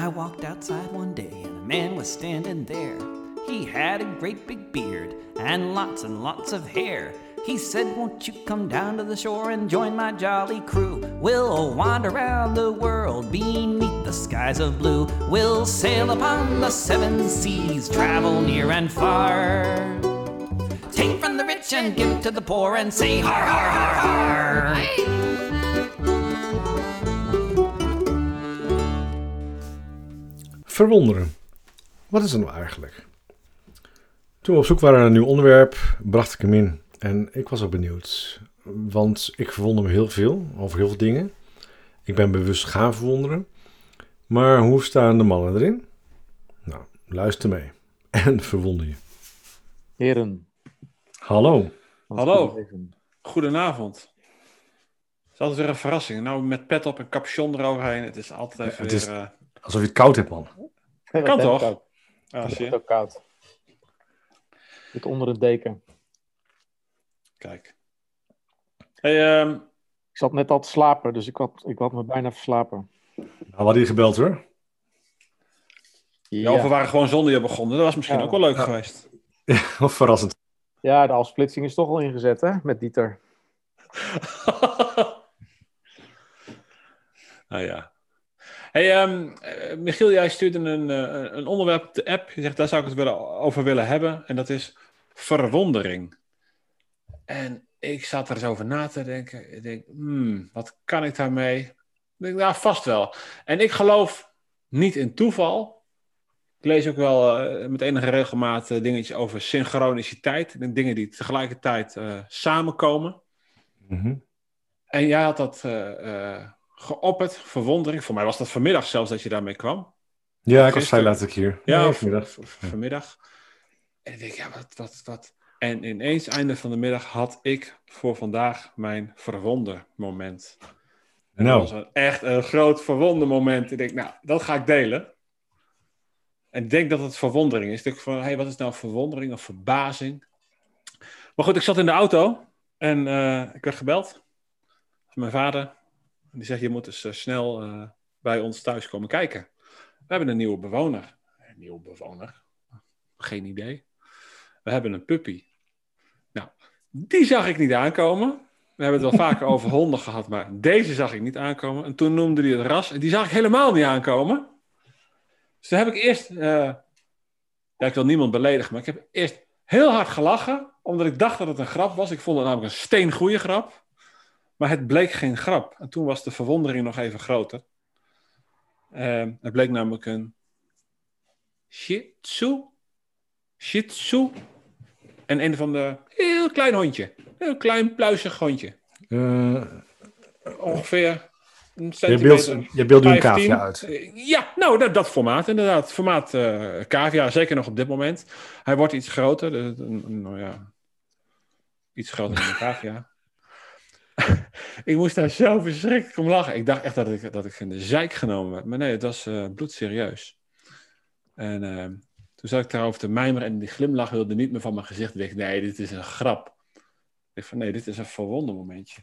I walked outside one day and a man was standing there. He had a great big beard and lots and lots of hair. He said, Won't you come down to the shore and join my jolly crew? We'll wander around the world beneath the skies of blue. We'll sail upon the seven seas, travel near and far. Take from the rich and give to the poor and say, Har, har, har, har. Verwonderen. Wat is het nou eigenlijk? Toen we op zoek waren naar een nieuw onderwerp, bracht ik hem in. En ik was ook benieuwd. Want ik verwonder me heel veel over heel veel dingen. Ik ben bewust gaan verwonderen. Maar hoe staan de mannen erin? Nou, luister mee. En verwonder je. Heren. Hallo. Hallo. Goedenavond. Het is altijd weer een verrassing. Nou, met pet op en capuchon eroverheen. Het is altijd even het is- weer... eh, Alsof je het koud hebt, man. Kan toch? Koud. ja, Het zie is je? ook koud. Zit onder het deken. Kijk. Hey, ehm, Ik zat net al te slapen, dus ik had, ik had me bijna verslapen. Nou, we hadden je gebeld hoor. ja. of we waren gewoon zonder je begonnen. Dat was misschien Ja. ook wel leuk Ja. geweest. Of verrassend. ja, de afsplitsing is toch al ingezet, hè? Met Dieter. nou ja. Hey, ehm, eh, Michiel, jij stuurde een, eh, een onderwerp op de app. Je zegt, daar zou ik het willen, over willen hebben. En dat is verwondering. En ik zat er eens over na te denken. Ik denk, hmm, wat kan ik daarmee? Ik denk, nou, vast wel. En ik geloof niet in toeval. Ik lees ook wel eh, met enige regelmaat dingetjes over synchroniciteit. En dingen die tegelijkertijd samenkomen. Mhm. En jij had dat geopperd, verwondering. Voor mij was dat vanmiddag zelfs dat je daarmee kwam. Ja, ik was vrij laat ik hier. Ja, Nee, vanmiddag. vanmiddag. En ik denk, ja, wat, wat, wat. En ineens, einde van de middag, had ik voor vandaag mijn verwondermoment. En Nou. Dat was een, echt een groot verwondermoment. Ik denk, nou, dat ga ik delen. En ik denk dat het verwondering is. Ik denk van, hey, wat is nou verwondering of verbazing? Maar goed, ik zat in de auto en eh, ik werd gebeld. Mijn vader. Die zegt, je moet dus eh, snel eh, bij ons thuis komen kijken. We hebben een nieuwe bewoner. Een nieuwe bewoner? Geen idee. We hebben een puppy. Nou, die zag ik niet aankomen. We hebben het wel vaker over honden gehad, maar deze zag ik niet aankomen. En toen noemde hij het ras en die zag ik helemaal niet aankomen. Dus toen heb ik eerst... eh, ja, ik wil niemand beledigen, maar ik heb eerst heel hard gelachen, omdat ik dacht dat het een grap was. Ik vond het namelijk een steengoeie grap. Maar het bleek geen grap. En toen was de verwondering nog even groter. Ehm, het bleek namelijk een Shih Tzu. Shih Tzu. En een van de heel klein hondje. Heel klein pluizig hondje. Eh, Ongeveer een je centimeter. je beeld nu een 15. cavia uit. Ja, nou, dat, dat formaat inderdaad. Formaat cavia, zeker nog op dit moment. Hij wordt iets groter. dus, nou ja, iets groter dan een cavia. ik moest daar zo verschrikkelijk om lachen. Ik dacht echt dat ik, dat ik in de zeik genomen werd. Maar nee, het was eh, bloedserieus. En eh, toen zat ik daarover te mijmeren en die glimlach wilde niet meer van mijn gezicht weg. Nee, dit is een grap. Ik dacht van nee, dit is een verwonden momentje.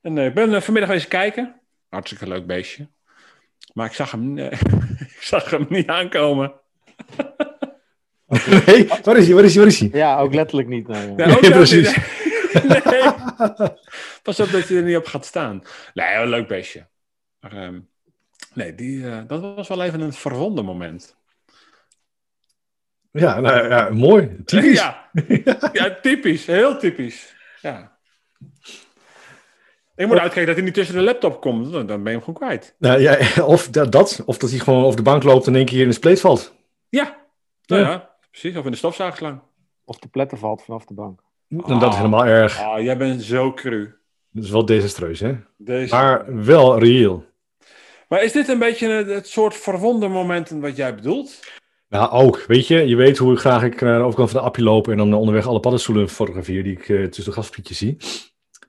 En eh, ik ben vanmiddag eens kijken. Hartstikke leuk beestje. Maar ik zag hem, ik zag hem niet aankomen. Nee, waar is hij? Waar is hij? Waar is hij? Ja, ook letterlijk niet. Nee, Nee, ook Nee, dat precies. Nee. Pas op dat je er niet op gaat staan. Nee, een leuk beestje. Maar, ehm, nee, die, eh, dat was wel even een verwonden moment. Ja, nou, ja, mooi. Typisch. Ja. ja, typisch. Heel typisch. Ja. Ik moet uitkijken dat hij niet tussen de laptop komt. Dan ben je hem gewoon kwijt. Nou, ja, of dat, dat, of dat hij gewoon over de bank loopt en in één keer in de spleet valt. Ja. Nou Ja. ja, precies. Of in de stofzuigslang. Of de pletter valt vanaf de bank. En dat is helemaal erg. Ah, jij bent zo cru. Dat is wel desastreus, hè? Deze... Maar wel reëel. Maar is dit een beetje het, soort verwonde momenten wat jij bedoelt? Nou, ook. Weet je, je weet hoe graag ik naar de overkant van de appie loop en dan onderweg alle paddenstoelen fotografeer die ik eh, tussen de gasprietjes zie.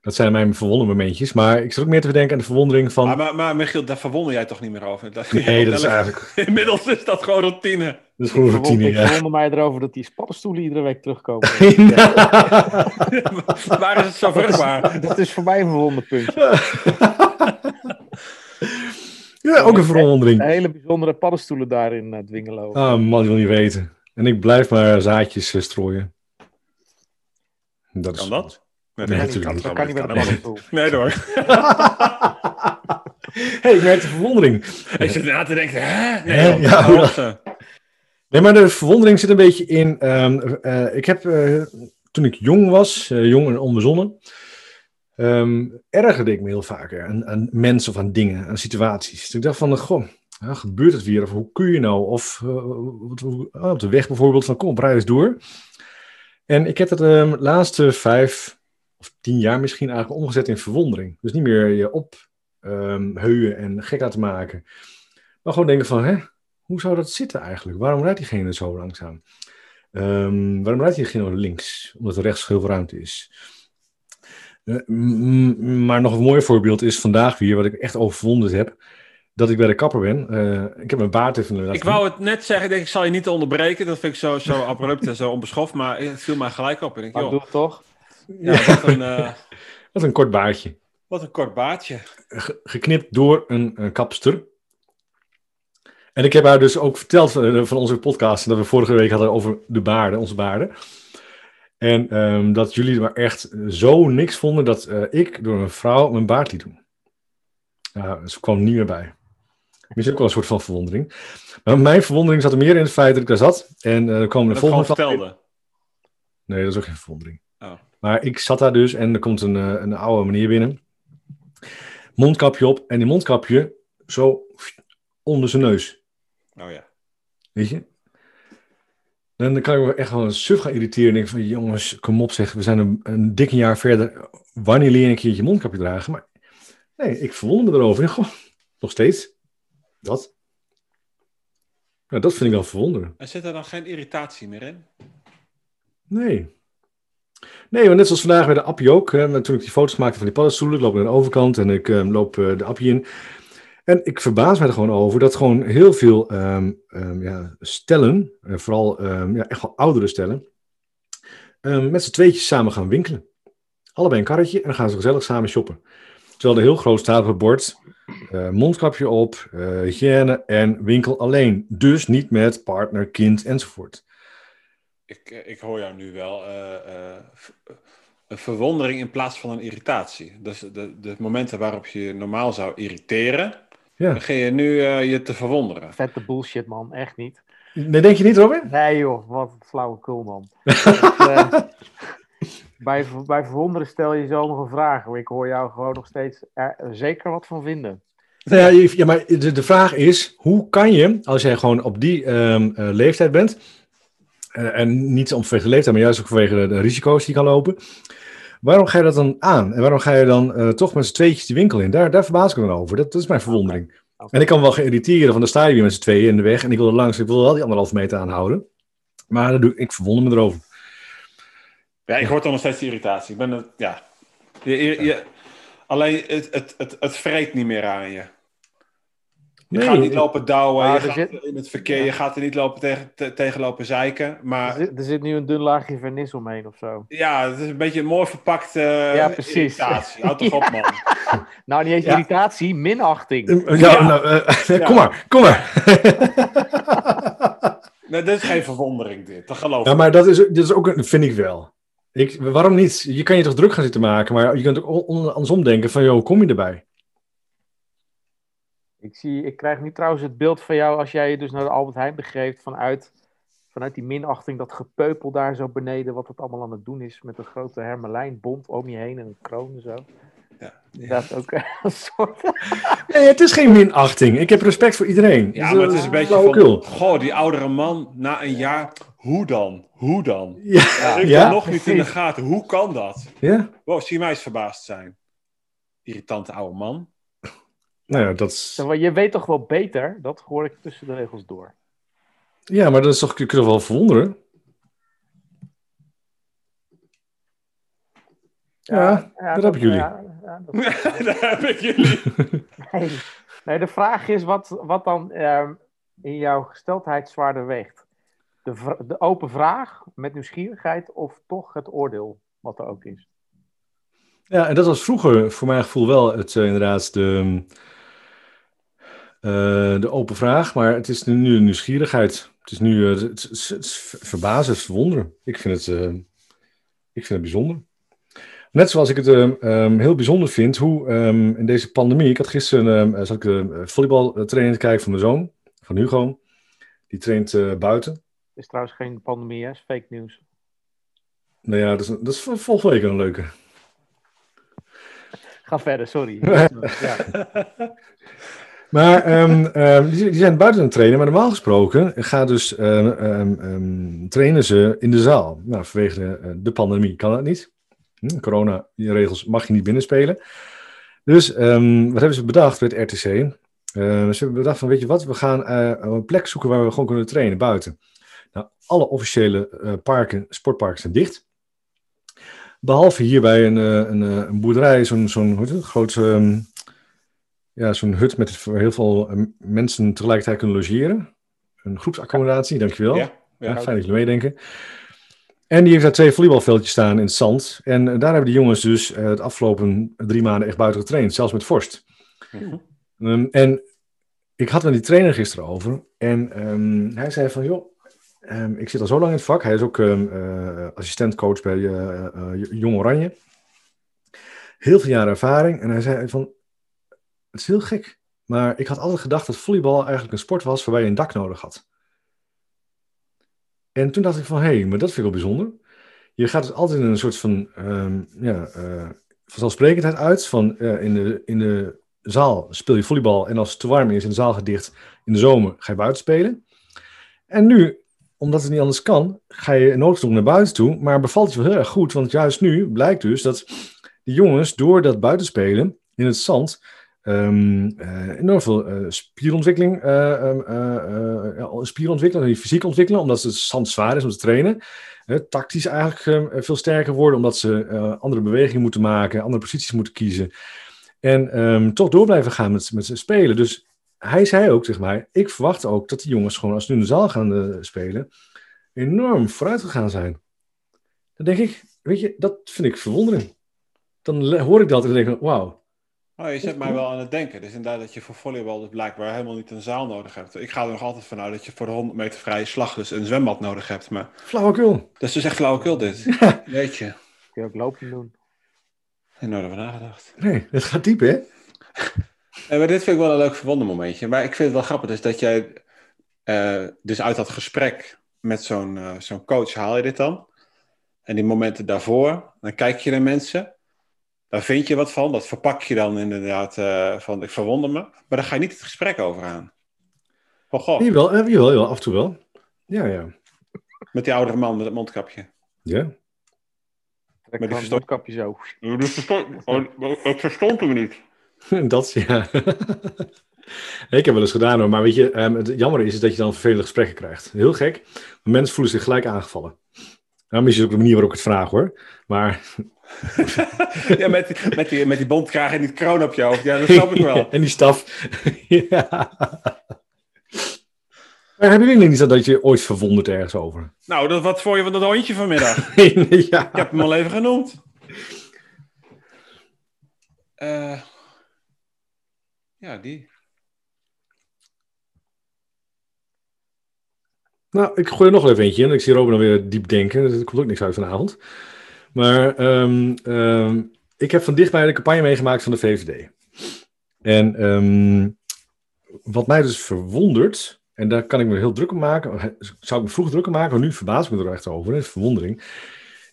Dat zijn mijn verwonderde momentjes. Maar ik zit ook meer te bedenken aan de verwondering van... Maar, maar, maar Michiel, daar verwonder jij toch niet meer over? Dat, nee, dat is eigenlijk... Inmiddels is dat gewoon routine. Dat is gewoon Ik routine, verwonder- Ik ja. verwonder mij erover dat die paddenstoelen iedere week terugkomen. Waar is het zo vruchtbaar? dat is voor mij een verwonderpunt. ja, Ja, ook een verwondering. Hele bijzondere paddenstoelen daar in uh, Dwingelo. Ah, man, ik wil niet weten. En ik blijf maar zaadjes uh, strooien. Dat kan dat? Nee, nee natuurlijk niet. Dat kan niet met een paddenstoel. Nee, hoor. hey, ik merk de verwondering. Ik zit na te denken, hè? Nee? Ja, nee, maar de verwondering zit een beetje in... Um, uh, ik heb, uh, toen ik jong was, uh, jong en onbezonnen... Um, ergerde ik me heel vaker aan, aan, mensen of aan dingen, aan situaties. Dus ik dacht van, goh, ja, gebeurt het weer? Of hoe kun je nou? Of uh, op de weg bijvoorbeeld, van kom, rijd eens door. En ik heb het um, de laatste vijf of tien jaar misschien eigenlijk omgezet in verwondering. Dus niet meer je op um, heuwen en gek laten maken. Maar gewoon denken van, hè, hoe zou dat zitten eigenlijk? Waarom rijdt diegene zo langzaam? Um, waarom rijdt diegene links? Omdat er rechts heel veel ruimte is. Uh, maar nog een mooi voorbeeld is vandaag weer, wat ik echt overwonden heb, dat ik bij de kapper ben. Uh, ik heb mijn baard even... Ik wou het net zeggen, ik, denk, ik zal je niet onderbreken. Dat vind ik zo, zo abrupt en zo onbeschoft, maar het viel mij gelijk op. En ik, joh, doe het toch? Ja, wat een, uh, wat een kort baardje. Wat een kort baardje. Ge geknipt door een, een, kapster. En ik heb haar dus ook verteld van, van onze podcast, dat we vorige week hadden over de baarden, onze baarden. En um, dat jullie maar echt zo niks vonden dat uh, ik door een vrouw mijn baard liet doen. Ze kwam niet meer bij. Misschien ook wel een soort van verwondering. Maar mijn verwondering zat er meer in het feit dat ik daar zat. En er kwam de volgende vertelde. Nee, dat is ook geen verwondering. Oh. Maar ik zat daar dus en er komt een, een oude meneer binnen. Mondkapje op en die mondkapje zo onder zijn neus. Oh ja. Weet je? Dan kan ik me echt wel een suf gaan irriteren. En denk van, jongens, kom op zeg, we zijn een, een dik jaar verder. Wanneer leer je een keertje mondkapje dragen? Maar nee, ik verwonder me erover. Goh, nog steeds. Dat. Nou, dat vind ik wel verwonderen. En zit er dan geen irritatie meer in? Nee. Nee, maar net zoals vandaag bij de appie ook. Toen ik die foto's maakte van die paddenstoelen, ik loop naar de overkant en ik um, loop uh, de appie in. En ik verbaas me er gewoon over dat gewoon heel veel um, ja, stellen, uh, vooral ja, echt wel oudere stellen, met z'n tweetjes samen gaan winkelen. Allebei een karretje en dan gaan ze gezellig samen shoppen. Terwijl er heel groot staat op het bord, uh, mondkapje op, hygiëne en winkel alleen. Dus niet met partner, kind enzovoort. Ik, ik hoor jou nu wel uh, uh, een verwondering in plaats van een irritatie. Dus de, de momenten waarop je normaal zou irriteren, ja. dan ga je nu uh, je te verwonderen. Vette bullshit, man. Echt niet. Nee, denk je niet, Robin? Nee, joh. Wat een flauwekul, man. dat, bij, bij verwonderen stel je zo nog een vraag. Ik hoor jou gewoon nog steeds er zeker wat van vinden. Nou ja, ja maar de, de vraag is, hoe kan je, als jij gewoon op die um, leeftijd bent en niet om vanwege de leeftijd, maar juist ook vanwege de, de, risico's die kan lopen. Waarom ga je dat dan aan? En waarom ga je dan uh, toch met z'n tweetjes die winkel in? Daar, daar verbaas ik me dan over. Dat, dat is mijn verwondering. Okay. Okay. En ik kan wel geïrriteren, van dan sta je weer met z'n tweeën in de weg en ik wil er langs, ik wil wel die anderhalf meter aanhouden. Maar dat doe, ik verwonder me erover. Ja, ik hoor dan nog steeds die irritatie. Ik ben het, ja. Je, je, je, alleen het, het, het, het vreet niet meer aan je. Je nee, gaat niet lopen douwen, je gaat zit... in het verkeer, ja. je gaat er niet lopen tegen, te, tegen lopen zeiken. Maar... Er zit, er, zit, nu een dun laagje vernis omheen of zo. Ja, het is een beetje een mooi verpakte uh, ja, precies. irritatie. Houd toch op, man. nou, niet eens ja. irritatie, minachting. Ja, ja. Nou, uh, kom maar, kom maar. nee, dit is geen verwondering, dit. Dat geloof ik. Ja, maar dat is, dat is ook, een, vind ik wel. Ik, waarom niet? Je kan je toch druk gaan zitten maken, maar je kunt ook andersom denken van, joh, hoe kom je erbij? Ik, zie, ik krijg nu trouwens het beeld van jou als jij je dus naar de Albert Heijn begeeft vanuit, vanuit die minachting, dat gepeupel daar zo beneden, wat het allemaal aan het doen is met een grote hermelijnbond om je heen en een kroon en zo. Ja, ja. Dat is ook een soort... nee, het is geen minachting. Ik heb respect voor iedereen. Ja, maar het is een beetje van, cool. goh, die oudere man na een jaar, hoe dan? Hoe dan? Ja, ja. Ik ja. nog niet in de gaten. Hoe kan dat? Ja. Wow, zie je mij eens verbaasd zijn. Irritante oude man. Nou ja, dat is... Je weet toch wel beter? Dat hoor ik tussen de regels door. Ja, maar dat is toch, je kunt wel verwonderen. Ja, ja, ja dat, heb ik jullie. Ja, dat... daar heb ik jullie. nee. nee, de vraag is wat, wat dan uh, in jouw gesteldheid zwaarder weegt. De, de open vraag met nieuwsgierigheid of toch het oordeel, wat er ook is. Ja, en dat was vroeger voor mijn gevoel wel het, uh, inderdaad de, eh, de open vraag, maar het is nu een nieuwsgierigheid. Het is nu eh, het, het verbazen, het is verwonderen. Ik vind het, eh, ik vind het bijzonder. Net zoals ik het ehm, heel bijzonder vind hoe ehm, in deze pandemie. Ik had gisteren ehm, zat ik de volleybaltraining te kijken van mijn zoon, van Hugo. Die traint eh, buiten. is trouwens geen pandemie, hè? is fake nieuws. Nou ja, dat is, dat is vol- volgende week een leuke. Ga verder, sorry. ja. Maar ehm, ehm, die, zijn buiten aan het trainen. Maar normaal gesproken gaat dus, ehm, trainen ze in de zaal. Nou, vanwege de, eh, de pandemie kan dat niet. Hm, corona, die regels mag je niet binnenspelen. Dus wat hebben ze bedacht met RTC? Ze hebben bedacht van, weet je wat, we gaan eh, een plek zoeken waar we gewoon kunnen trainen buiten. Nou, alle officiële eh, parken, sportparken zijn dicht. Behalve hier bij een, een, een boerderij, zo'n zo'n groot, ja, zo'n hut met heel veel eh, mensen tegelijkertijd kunnen logeren. Een groepsaccommodatie, dankjewel. Ja, Ja, fijn dat jullie meedenken. En die heeft daar twee volleybalveldjes staan in het zand. En eh, daar hebben de jongens dus eh, het afgelopen drie maanden echt buiten getraind, zelfs met vorst. Mhm. Ehm, en ik had met die trainer gisteren over. En ehm, hij zei van, joh, ehm, ik zit al zo lang in het vak. Hij is ook assistentcoach bij Jong Oranje. Heel veel jaren ervaring. En hij zei van, het is heel gek. Maar ik had altijd gedacht dat volleybal eigenlijk een sport was waarbij je een dak nodig had. En toen dacht ik van, hé, hey, maar dat vind ik wel bijzonder. Je gaat dus altijd in een soort van ehm, ja, eh, vanzelfsprekendheid uit. Van eh, in, de, in de zaal speel je volleybal en als het te warm is en de zaal gaat dicht in de zomer, ga je buiten spelen. En nu, omdat het niet anders kan, ga je noodgedwongen naar buiten toe. Maar bevalt je wel heel erg goed, want juist nu blijkt dus dat die jongens door dat buitenspelen in het zand ehm, eh, enorm veel eh, spierontwikkeling, ehm, spierontwikkeling, die fysiek ontwikkelen, omdat het zand zwaar is om te trainen. Tactisch eigenlijk eh, veel sterker worden, omdat ze andere bewegingen moeten maken, andere posities moeten kiezen. En ehm, toch door blijven gaan met, met spelen. Dus hij zei ook, zeg maar, ik verwacht ook dat die jongens gewoon als ze nu in de zaal gaan spelen, enorm vooruit gegaan zijn. Dan denk ik, weet je, dat vind ik verwondering. Dan hoor ik dat en denk ik, wauw. Oh, je zet mij wel aan het denken. Dus inderdaad dat je voor volleybal dus blijkbaar helemaal niet een zaal nodig hebt. Ik ga er nog altijd vanuit dat je voor de 100 meter vrije slag dus een zwembad nodig hebt. Maar Flauwekul. dat is dus echt flauwekul dit. Weet je. Kun je ook lopen doen. Ik nooit over nagedacht. Nee, het gaat diep, hè? Eh, maar dit vind ik wel een leuk verwondermomentje. Maar ik vind het wel grappig dus dat jij eh, dus uit dat gesprek met zo'n eh, zo'n coach haal je dit dan. En die momenten daarvoor, dan kijk je naar mensen. Daar vind je wat van. Dat verpak je dan inderdaad eh, van ik verwonder me. Maar daar ga je niet het gesprek over aan. Van goh, Jawel, eh, jawel, jawel, af en toe wel. Ja, ja. met die oudere man met het mondkapje. Ja. Trek die gewoon versto- het kapje zo. Ik verstond hem niet. Dat, ja. ik heb wel eens gedaan hoor, maar weet je, ehm, het jammer is, is dat je dan vervelende gesprekken krijgt. Heel gek. Mensen voelen zich gelijk aangevallen. Nou, misschien is het ook de manier waarop ik het vraag hoor. Maar Ja, met, die- met, die, met die bontkraag en die kroon op je hoofd. Ja, dat snap ik wel. en die staf. ja. Maar hebben jullie niet zo dat je ooit verwonderd ergens over? Nou, dat, wat voor je van dat hondje vanmiddag? ja. Ik heb hem al even genoemd. Eh, ja, die. Nou, ik gooi er nog even eentje in. Ik zie Robin alweer diep denken. Er komt ook niks uit vanavond. Maar ehm, ehm, ik heb van dichtbij de campagne meegemaakt van de VVD. En ehm, wat mij dus verwondert, en daar kan ik me heel druk om maken, zou ik me vroeger druk om maken, maar nu verbaas ik me er echt over, is verwondering,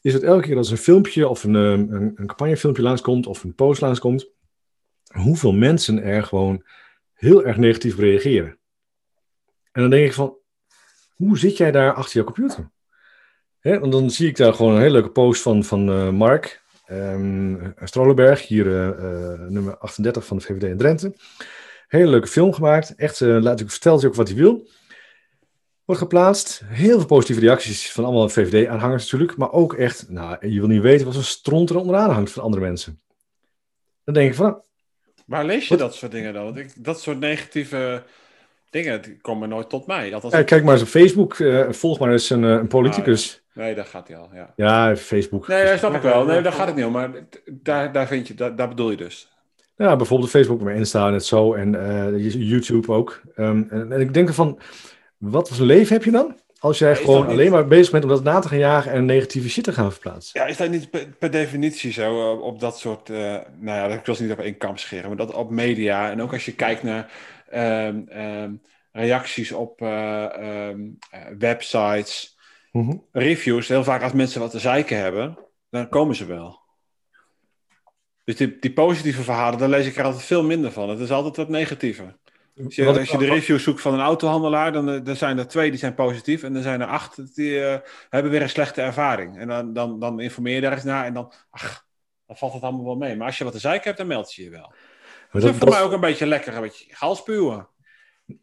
is dat elke keer als een filmpje of een, een, een campagnefilmpje langskomt of een post langskomt, hoeveel mensen er gewoon heel erg negatief reageren. En dan denk ik van, hoe zit jij daar achter je computer? Hè, want dan zie ik daar gewoon een hele leuke post van, van eh, Mark um, Strolenberg, hier eh, eh, nummer 38 van de VVD in Drenthe. Hele leuke film gemaakt. Echt, laat ik vertelt hij ook wat hij wil. Wordt geplaatst. Heel veel positieve reacties van allemaal VVD-aanhangers natuurlijk. Maar ook echt, nou, je wil niet weten wat een stront er onderaan hangt van andere mensen. Dan denk ik van, nou, Waar lees je Wat? dat soort dingen dan? Want ik, dat soort negatieve dingen komen nooit tot mij. Althans, ja, kijk maar eens op Facebook. eh, volg maar eens een, eh, een politicus. Nee, daar gaat hij al, ja. Ja, Facebook. Nee, dat snap ik wel. Nee, daar gaat het niet om. Maar daar, daar, vind je, daar, daar bedoel je dus. Ja, bijvoorbeeld Facebook, maar Insta net zo en eh, YouTube ook. Ehm, en, en ik denk van, wat voor leven heb je dan? Als jij gewoon dat niet- alleen maar bezig bent om dat na te gaan jagen en negatieve shit te gaan verplaatsen. Ja, is dat niet per, per definitie zo op dat soort, nou ja, ik wil ze niet op één kam scheren, maar dat op media en ook als je kijkt naar ehm, ehm, reacties op eh, ehm, eh, websites, Mhm. reviews, heel vaak als mensen wat te zeiken hebben, dan komen ze wel. Dus die, die positieve verhalen, daar lees ik er altijd veel minder van. Het is altijd wat negatiever. Als je, als de reviews zoekt van een autohandelaar, dan, eh, dan zijn er twee die zijn positief en dan zijn er acht die hebben weer een slechte ervaring. En dan, dan, dan informeer je daar eens naar en dan, ach, dan valt het allemaal wel mee. Maar als je wat te zeiken hebt, dan meld je je wel. Maar Dat, is voor dat- mij ook een beetje lekker, een beetje galspuwen.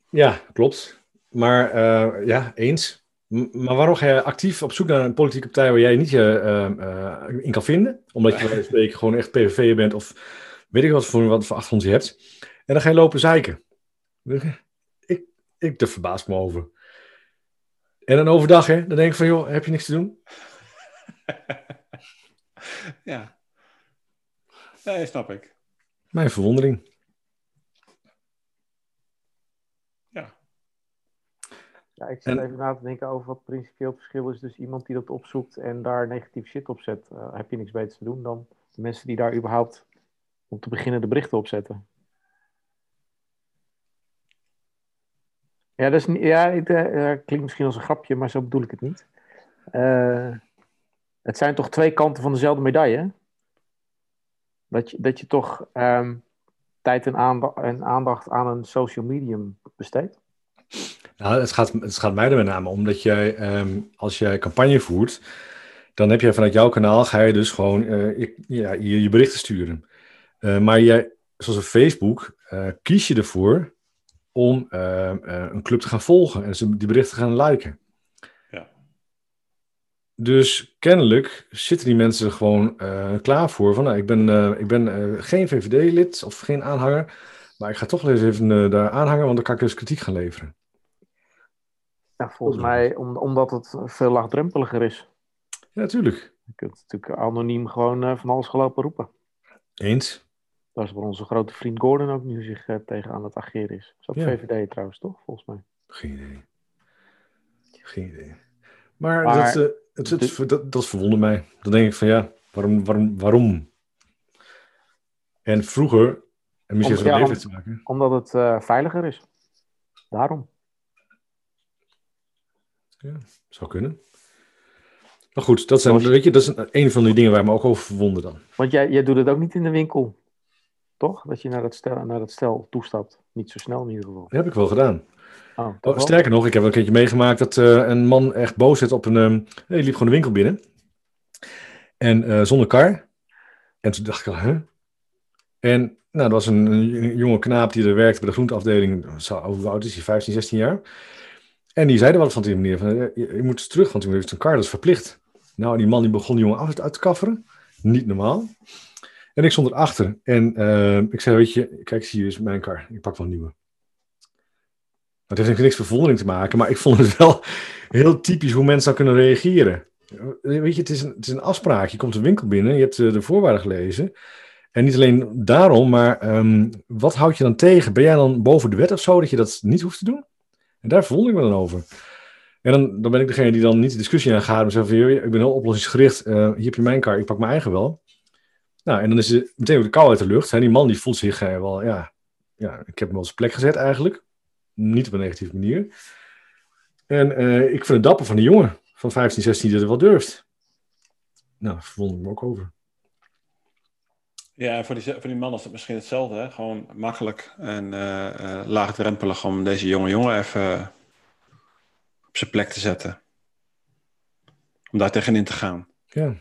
Ja, klopt. Maar eh, ja, eens. M- maar waarom ga je actief op zoek naar een politieke partij waar jij niet je eh, eh, in kan vinden? Omdat je spreken gewoon echt PVV bent of weet ik wat voor, wat voor achtergrond je hebt. En dan ga je lopen zeiken. Ik, ik daar verbaas ik me over. En dan overdag, hè, dan denk ik van, joh, heb je niks te doen? Ja. Nee, snap ik. Mijn verwondering. Ja, ik zit En- even na te denken over wat principieel het verschil is. Dus iemand die dat opzoekt en daar negatief shit op zet, eh, heb je niks beters te doen dan de mensen die daar überhaupt om te beginnen de berichten op zetten. Ja, dat is niet, ja, het eh, eh, klinkt misschien als een grapje, maar zo bedoel ik het niet. Eh, het zijn toch twee kanten van dezelfde medaille. Dat je, dat je toch ehm, tijd en aandacht, en aandacht aan een social medium besteedt. Nou, het gaat, het gaat mij er met name om dat jij, ehm, als jij campagne voert, dan heb jij vanuit jouw kanaal, ga je dus gewoon eh, je, ja, je, je berichten sturen. Eh, maar jij, zoals op Facebook, eh, kies je ervoor om ehm, eh, een club te gaan volgen en die berichten gaan liken. Dus kennelijk zitten die mensen er gewoon eh, klaar voor. Van, nou, ik ben, eh, ik ben eh, geen VVD-lid of geen aanhanger, maar ik ga toch even daar aanhangen, want dan kan ik dus kritiek gaan leveren. Ja, volgens mij om, omdat het veel laagdrempeliger is. Ja, natuurlijk. Je kunt natuurlijk anoniem gewoon van alles gelopen roepen. Eens. Dat is waar onze grote vriend Gordon ook nu zich tegen aan het ageren is. Dat is ook Ja. VVD trouwens, toch? Volgens mij. Geen idee. Geen idee. Maar, Maar dat, het, het, dat, dat verwondert mij. Dan denk ik van ja, waarom? waarom, waarom? En vroeger, en misschien Om- ja, te maken. Omdat het eh, veiliger is. Daarom. Zou kunnen. Maar goed, dat, zijn, weet je, dat is een, een van die dingen waar ik me ook over verwonder dan. Want jij, jij doet het ook niet in de winkel. Toch? Dat je naar dat stel, naar dat stel toestapt. Niet zo snel in ieder geval. Dat heb ik wel gedaan. Oh, Oh, sterker nog, ik heb een keertje meegemaakt dat eh, een man echt boos werd op een... ehm hij liep gewoon de winkel binnen. En eh, zonder kar. En toen dacht ik al, huh? En nou, dat was een, een jonge knaap die er werkte bij de groenteafdeling. Zo, hoe oud is hij? 15, 16 jaar. En die zeiden wat van die meneer. Van, eh, je, je moet terug, want u heeft een kar, dat is verplicht. Nou, die man die begon die jongen af uit te kafferen. Niet normaal. En ik stond erachter. En eh, ik zei, weet je, kijk, zie je, is mijn kar. Ik pak wel een nieuwe. Het heeft niks met verwondering te maken, maar ik vond het wel heel typisch hoe mensen dan kunnen reageren. Weet je, het is een, het is een afspraak. Je komt de winkel binnen, je hebt eh, de voorwaarden gelezen. En niet alleen daarom, maar ehm, wat houd je dan tegen? Ben jij dan boven de wet of zo, dat je dat niet hoeft te doen? En daar verwonder ik me dan over. En dan, dan ben ik degene die dan niet de discussie aangaat, maar zegt van, "Joh, ik ben heel oplossingsgericht, eh, hier heb je mijn kar, ik pak mijn eigen wel. Nou, en dan is het meteen ook de kou uit de lucht. Hè? Die man die voelt zich eh, wel, ja, ja, ik heb hem op zijn plek gezet eigenlijk. Niet op een negatieve manier. En eh, ik vind het dapper van die jongen van 15, 16 die het wel durft. Nou, daar verwonder ik me ook over. Ja, en voor die, voor die man is het misschien hetzelfde. Hè? Gewoon makkelijk en eh, eh, laagdrempelig om deze jonge jongen even op zijn plek te zetten. Om daar tegenin te gaan. Ja,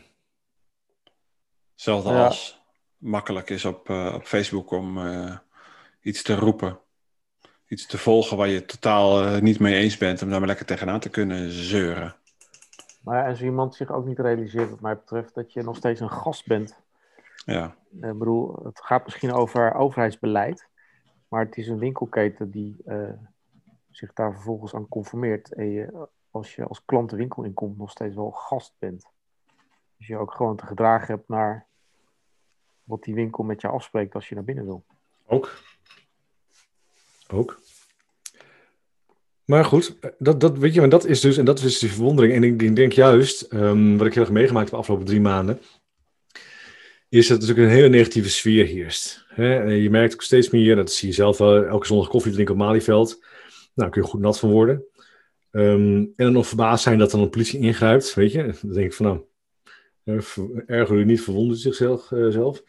Hetzelfde Ja. als makkelijk is op, eh, op Facebook om eh, iets te roepen. Iets te volgen waar je het totaal eh, niet mee eens bent. Om daar maar lekker tegenaan te kunnen zeuren. Maar als iemand zich ook niet realiseert, wat mij betreft, dat je nog steeds een gast bent. Ja, Eh, Ik bedoel, het gaat misschien over overheidsbeleid. Maar het is een winkelketen die eh, zich daar vervolgens aan conformeert. En je, als je als klant de winkel inkomt, nog steeds wel gast bent. Dus je ook gewoon te gedragen hebt naar wat die winkel met je afspreekt als je naar binnen wil. Ook. Ook. Maar goed, dat, dat, weet je, maar dat is dus, en dat is dus die verwondering. En ik, denk juist, ehm, wat ik heel erg meegemaakt de afgelopen drie maanden, is dat er natuurlijk een hele negatieve sfeer heerst. Hè? Je merkt ook steeds meer, dat zie je zelf wel, elke zondag koffie drinken op Malieveld. Nou, kun je goed nat van worden. Ehm, en dan nog verbaasd zijn dat dan een politie ingrijpt, weet je. Dan denk ik van, nou, eh, erger u niet, verwondert zichzelf. eh, zelf.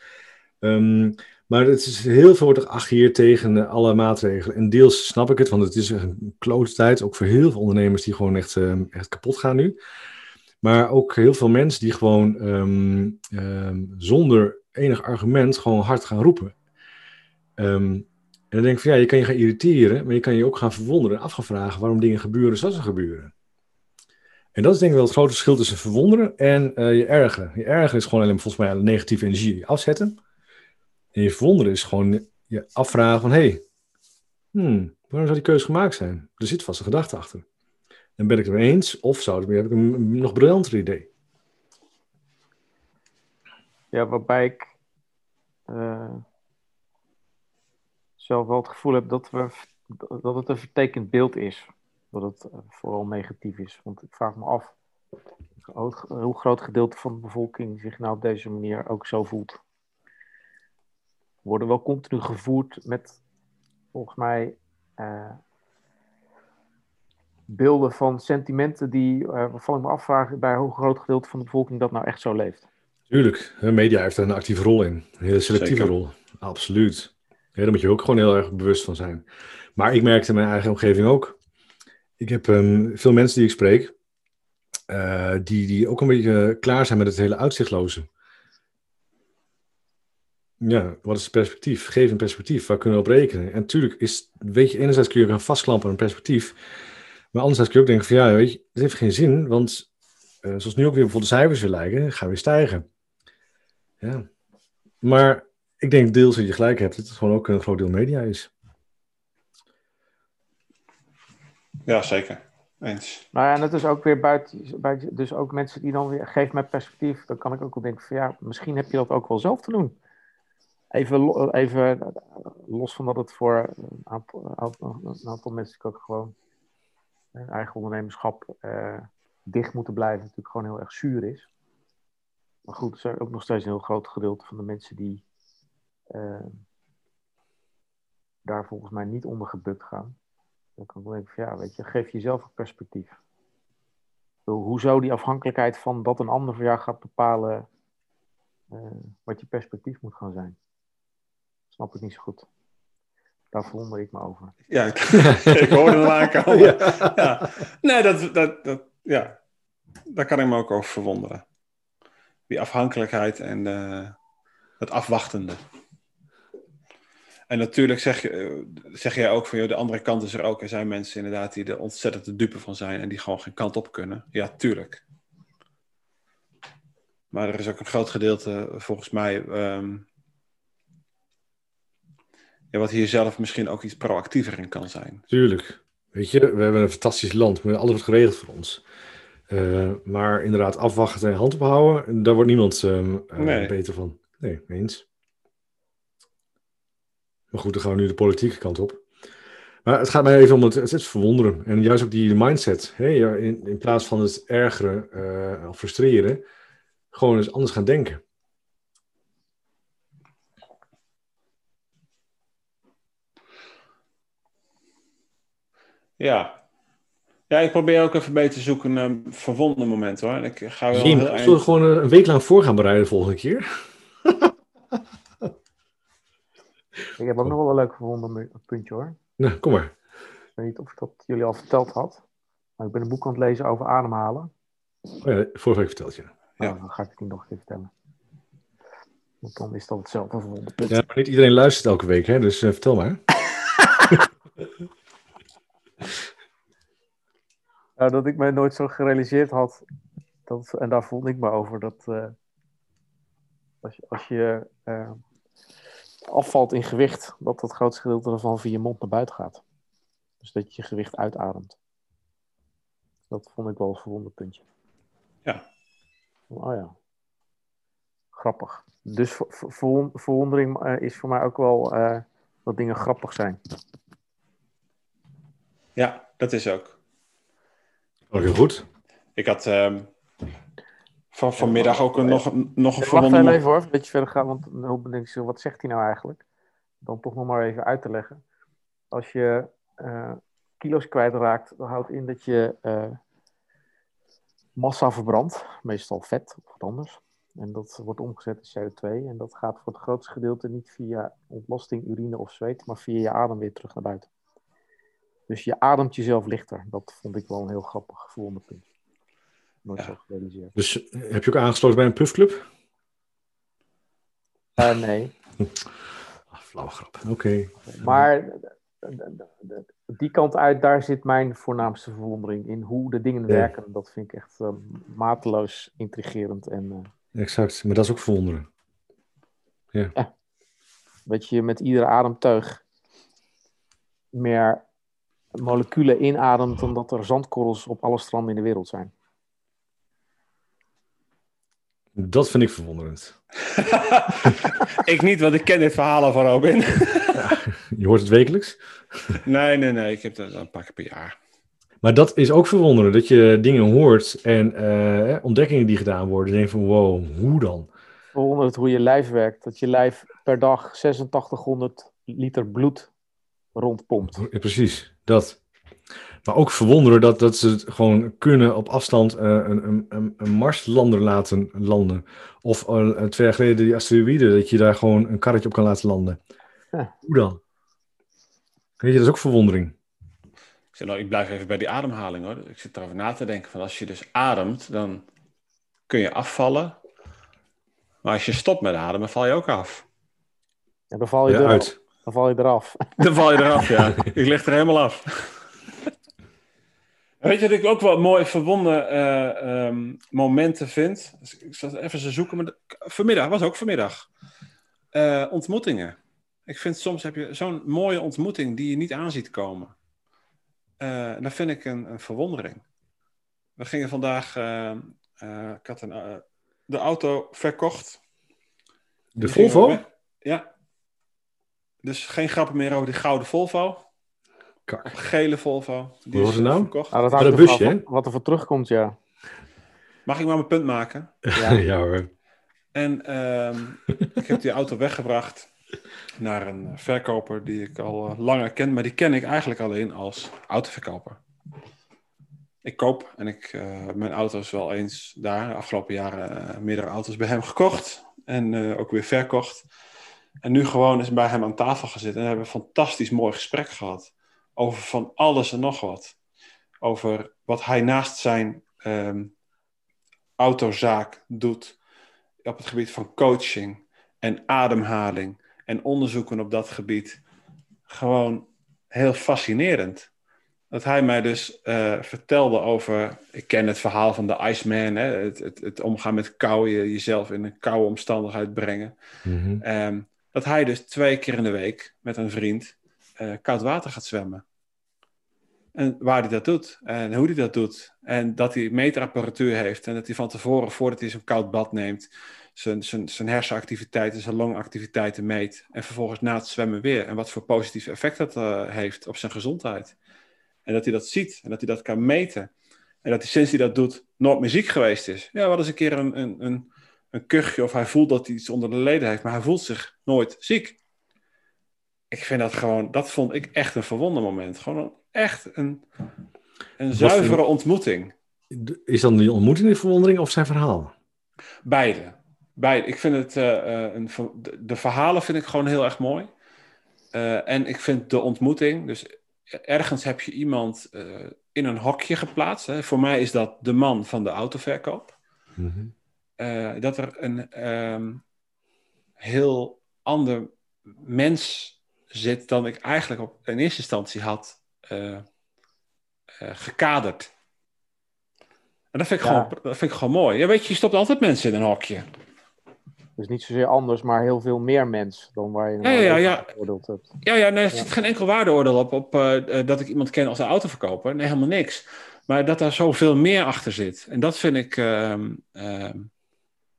Ehm, maar het is heel veel wordt er geageerd tegen eh, alle maatregelen. En deels snap ik het, want het is een klote tijd. Ook voor heel veel ondernemers die gewoon echt, ehm, echt kapot gaan nu. Maar ook heel veel mensen die gewoon ehm, ehm, zonder enig argument gewoon hard gaan roepen. En dan denk ik van ja, je kan je gaan irriteren, maar je kan je ook gaan verwonderen en af gaan vragen waarom dingen gebeuren zoals ze gebeuren. En dat is denk ik wel het grote verschil tussen verwonderen en eh, je ergeren. Je ergeren is gewoon alleen volgens mij negatieve energie afzetten. En je verwonderen is gewoon je afvragen van hé, hey, hmm, waarom zou die keuze gemaakt zijn? Er zit vast een gedachte achter. En ben ik het eens of zou heb ik een nog briljanter idee? Ja, waarbij ik eh, zelf wel het gevoel heb dat, we, dat het een vertekend beeld is. Dat het eh, vooral negatief is. Want ik vraag me af hoe groot gedeelte van de bevolking zich nou op deze manier ook zo voelt. We worden wel continu gevoerd met, volgens mij, eh, beelden van sentimenten die, eh, waarvan ik me afvraag bij hoe groot gedeelte van de bevolking dat nou echt zo leeft. Tuurlijk, de media heeft er een actieve rol in. Een hele selectieve Zeker. rol. Absoluut. Ja, daar moet je ook gewoon heel erg bewust van zijn. Maar ik merkte in mijn eigen omgeving ook. Ik heb ehm, veel mensen die ik spreek, eh, die, die ook een beetje klaar zijn met het hele uitzichtloze. Ja, wat is het perspectief? Geef een perspectief, waar kunnen we op rekenen? En natuurlijk is, weet je, enerzijds kun je gaan vastklampen aan een perspectief, maar anderzijds kun je ook denken van ja, weet je, het heeft geen zin, want eh, zoals nu ook weer bijvoorbeeld de cijfers weer lijken, gaan weer stijgen. Ja. Maar ik denk deels dat je gelijk hebt, dat het gewoon ook een groot deel media is. Ja, zeker. Eens. Nou ja, en het is ook weer buiten, buiten, dus ook mensen die dan weer, geef mij perspectief, dan kan ik ook wel denken van ja, misschien heb je dat ook wel zelf te doen. Even, lo- even eh, los van dat het voor een aantal, een aantal mensen ook gewoon eh, eigen ondernemerschap eh, dicht moeten blijven, natuurlijk gewoon heel erg zuur is. Maar goed, er zijn ook nog steeds een heel groot gedeelte van de mensen die eh, daar volgens mij niet onder gebukt gaan. Dan kan ik denken van ja, weet je, geef jezelf een perspectief. Hoezo die afhankelijkheid van dat een ander voor jou gaat bepalen eh, wat je perspectief moet gaan zijn? Snap ik niet zo goed. Daar verwonder ik me over. Ja, ik, ik hoorde hem aankomen. Ja. Nee, dat, dat, dat, ja. daar kan ik me ook over verwonderen. Die afhankelijkheid en eh, het afwachtende. En natuurlijk zeg, je, eh, zeg jij ook van, joh, de andere kant is er ook. Er zijn mensen inderdaad die er ontzettend de dupe van zijn en die gewoon geen kant op kunnen. Ja, tuurlijk. Maar er is ook een groot gedeelte, volgens mij, ehm, ja, wat hier zelf misschien ook iets proactiever in kan zijn. Tuurlijk. Weet je, we hebben een fantastisch land, maar alles wordt geregeld voor ons. Eh, maar inderdaad, afwachten en hand ophouden, daar wordt niemand ehm, eh, Nee. beter van. Nee, eens. Maar goed, dan gaan we nu de politieke kant op. Maar het gaat mij even om het, het verwonderen. En juist ook die mindset. Hè? In, in plaats van het ergeren eh, of frustreren, gewoon eens anders gaan denken. Ja. Ja, ik probeer ook even beter te zoeken naar een verwonden moment hoor. Ik ga wel Jim, heel zullen we eind... gewoon een week lang voor gaan bereiden de volgende keer? Ik heb ook nog wel een leuk verwonder puntje hoor. Nou, kom maar. Ik weet niet of ik dat jullie al verteld had. Maar ik ben een boek aan het lezen over ademhalen. Oh ja, vorige week verteld je. Ja. Nou, dan ga ik het niet nog een keer vertellen. Want dan is dat hetzelfde punt. Ja, maar niet iedereen luistert elke week, hè? dus eh, vertel maar. Nou, dat ik mij nooit zo gerealiseerd had. Dat, en daar vond ik me over. Dat eh, als je, als je eh, afvalt in gewicht, dat dat grootste gedeelte ervan via je mond naar buiten gaat. Dus dat je je gewicht uitademt. Dat vond ik wel een verwonderpuntje. Ja. Oh ja. grappig. Dus ver- ver- verwon- verwondering eh, is voor mij ook wel dat dingen grappig zijn. Ja, dat is ook. Oh, heel goed. Ik had ehm, van, vanmiddag ook een, nog, een- nog een Wacht verwonderd heel mo- even hoor, een beetje verder gaan, want dan denk ik zo, wat zegt hij nou eigenlijk? Dan toch nog maar even uit te leggen. Als je eh, kilo's kwijtraakt, dan houdt in dat je eh, massa verbrandt, meestal vet of wat anders. En dat wordt omgezet in CO2 en dat gaat voor het grootste gedeelte niet via ontlasting, urine of zweet, maar via je adem weer terug naar buiten. Dus je ademt jezelf lichter. Dat vond ik wel een heel grappig verwonderpunt. Nooit Ja. zo gerealiseerd. Dus eh, heb je ook aangesloten bij een puffclub? Eh, nee, Ah, flauwe grap. Oké. Maar d- die kant uit, daar zit mijn voornaamste verwondering in. Hoe de dingen Ja. werken, dat vind ik echt eh, mateloos intrigerend. En eh, Exact. Maar dat is ook verwonderen. dat je met iedere ademteug meer moleculen inademt dan dat er zandkorrels op alle stranden in de wereld zijn. Dat vind ik verwonderend. ik niet, want ik ken dit verhaal al van Robin. Je hoort het wekelijks. nee, nee, nee. Ik heb dat een paar keer per jaar. Maar dat is ook verwonderend. Dat je dingen hoort en eh, ontdekkingen die gedaan worden. En je denkt van wow, hoe dan? Verwonderend hoe je lijf werkt. Dat je lijf per dag 8600 liter bloed rondpompt. Precies, dat. Maar ook verwonderen dat, dat ze het gewoon kunnen op afstand eh, een, een, een, Marslander laten landen. Of eh, twee jaar geleden die asteroïden, dat je daar gewoon een karretje op kan laten landen. Ja. Hoe dan? Weet je, dat is ook verwondering. Ik, zeg, nou, ik blijf even bij die ademhaling hoor. Ik zit erover na te denken. Van als je dus ademt, dan kun je afvallen. Maar als je stopt met ademen, val je ook af. En dan val je, Ja, eraf. Dan val je eraf. Dan val je eraf, ja. Ik lig er helemaal af. Weet je wat ik ook wel mooi verwonden eh, ehm, momenten vind? Dus ik zat even te zoeken, maar de- vanmiddag, was ook vanmiddag. Eh, ontmoetingen. Ik vind soms heb je zo'n mooie ontmoeting die je niet aan ziet komen. Eh, dat vind ik een, een verwondering. We gingen vandaag, eh, eh, ik had een, de auto verkocht. De Volvo? Ja. Dus geen grappen meer over die gouden Volvo. Kak. Gele Volvo. Die Hoe was is het nou? verkocht. Nou, dat ervan busje, af wat er voor terugkomt, ja. Mag ik maar mijn punt maken? Ja. Ja, hoor. En ehm, ik heb die auto weggebracht naar een verkoper die ik al eh, langer ken, maar die ken ik eigenlijk alleen als autoverkoper. Ik koop en ik, eh, mijn auto is wel eens daar, de afgelopen jaren, eh, meerdere auto's bij hem gekocht en eh, ook weer verkocht. En nu gewoon eens bij hem aan tafel gezeten en hebben we een fantastisch mooi gesprek gehad over van alles en nog wat. Over wat hij naast zijn ehm, autozaak doet op het gebied van coaching en ademhaling en onderzoeken op dat gebied. Gewoon heel fascinerend. Dat hij mij dus eh, vertelde over. Ik ken het verhaal van de Iceman, hè, het, het, het omgaan met kou, je, jezelf in een koude omstandigheid brengen. Ehm, dat hij dus twee keer in de week met een vriend eh, koud water gaat zwemmen. En waar hij dat doet en hoe hij dat doet. En dat hij meterapparatuur heeft en dat hij van tevoren, voordat hij zo'n koud bad neemt, zijn, zijn, zijn hersenactiviteiten, zijn longactiviteiten meet. En vervolgens na het zwemmen weer. En wat voor positief effect dat eh, heeft op zijn gezondheid. En dat hij dat ziet en dat hij dat kan meten. En dat hij sinds hij dat doet nooit meer ziek geweest is. Ja, wat eens een keer een, een, een, een kuchje of hij voelt dat hij iets onder de leden heeft, maar hij voelt zich nooit ziek. Ik vind dat gewoon, dat vond ik echt een verwonder moment. Gewoon een, echt een, een zuivere ontmoeting. Is dan die ontmoeting de verwondering of zijn verhaal? Beide. Beide. Ik vind het, eh, eh, een, de, verhalen vind ik gewoon heel erg mooi. Eh, en ik vind de ontmoeting, dus ergens heb je iemand in een hokje geplaatst. Hè. Voor mij is dat de man van de autoverkoop. Mhm. Eh, dat er een ehm, heel ander mens zit dan ik eigenlijk op, in eerste instantie had eh, eh, gekaderd. En dat vind, ik Ja. gewoon, dat vind ik gewoon mooi. Ja, weet je, je stopt altijd mensen in een hokje. Dus niet zozeer anders, maar heel veel meer mens dan waar je Ja, ja, ja, geoordeeld hebt. Ja, ja, nee, er Ja. zit geen enkel waardeoordeel op, op dat ik iemand ken als een autoverkoper. Nee, helemaal niks. Maar dat daar zoveel meer achter zit. En dat vind ik, ehm, ehm,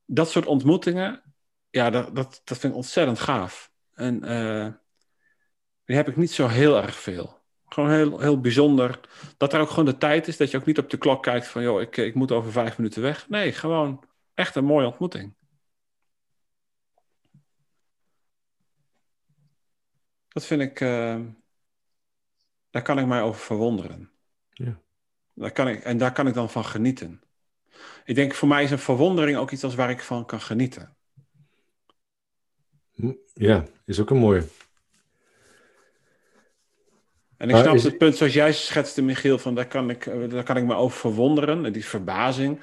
dat soort ontmoetingen ja, dat, dat, dat vind ik ontzettend gaaf. En eh, die heb ik niet zo heel erg veel. Gewoon heel, heel bijzonder. Dat er ook gewoon de tijd is. Dat je ook niet op de klok kijkt van... joh, ik, ik moet over vijf minuten weg. Nee, gewoon echt een mooie ontmoeting. Dat vind ik... eh, daar kan ik mij over verwonderen. Ja. Daar kan ik, en daar kan ik dan van genieten. Ik denk, voor mij is een verwondering ook iets als waar ik van kan genieten. Hm, Ja, is ook een mooie. En ik snap is- het punt zoals jij schetste, Michiel, van daar kan ik, eh, daar kan ik me over verwonderen. en Die verbazing.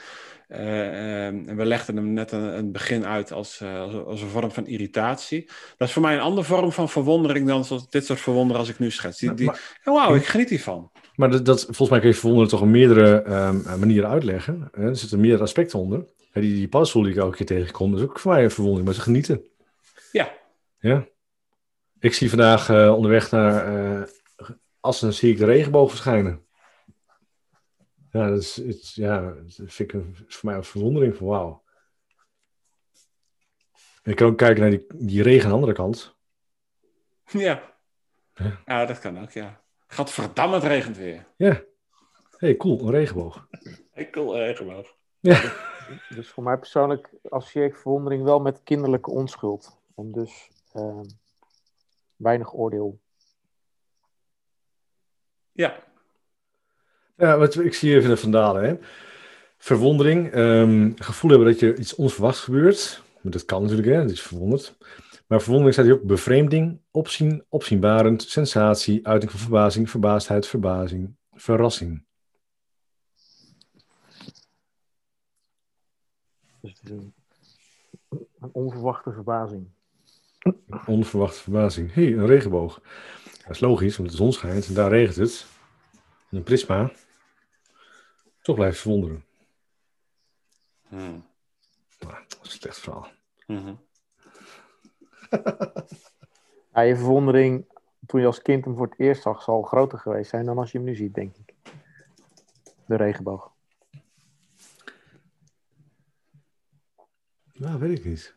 Eh, eh, en we legden hem net een, begin uit als, eh, als, als een vorm van irritatie. Dat is voor mij een andere vorm van verwondering dan zoals dit soort verwonderen als ik nu schets. Die, die, Maar- oh, wauw, ik geniet hiervan. Maar dat, dat, volgens mij kun je verwonderen toch op meerdere ehm, manieren uitleggen. Hè? Er zitten meerdere aspecten onder. Hè, die, die paddenstoel die ik elke keer tegenkom, dat is ook voor mij een verwondering, maar ze genieten. Ja, Ja. Ik zie vandaag eh, onderweg naar eh Assen zie ik de regenboog verschijnen. Ja, dat is, het, ja, dat vind ik een, is voor mij een verwondering van wauw. En ik kan ook kijken naar die, die regen aan de andere kant. ja. Ja. Ja, dat kan ook, ja. Gadverdamme, het regent weer. Ja. hey, cool, een regenboog. Ik wil regenboog. Ja. Dus voor mij persoonlijk associeer ik verwondering wel met kinderlijke onschuld. En dus ehm, weinig oordeel. Ja, Ja, wat, ik zie even de vandalen. Hè. Verwondering, ehm, gevoel hebben dat je iets onverwachts gebeurt. Maar Dat kan natuurlijk, hè, dat is verwonderd. Maar verwondering staat hier ook bevreemding, opzien, opzienbarend, sensatie, uiting van verbazing, verbaasdheid, verbazing, verrassing. Dus het is een, een onverwachte verbazing. Onverwachte verbazing. Hé, hey, een regenboog. Dat is logisch, want de zon schijnt en daar regent het. En een prisma. Toch blijft verwonderen. Hm. Dat is een slecht verhaal. Mhm. Ja, je verwondering toen je als kind hem voor het eerst zag, zal groter geweest zijn dan als je hem nu ziet, denk ik. De regenboog. Nou, weet ik niet.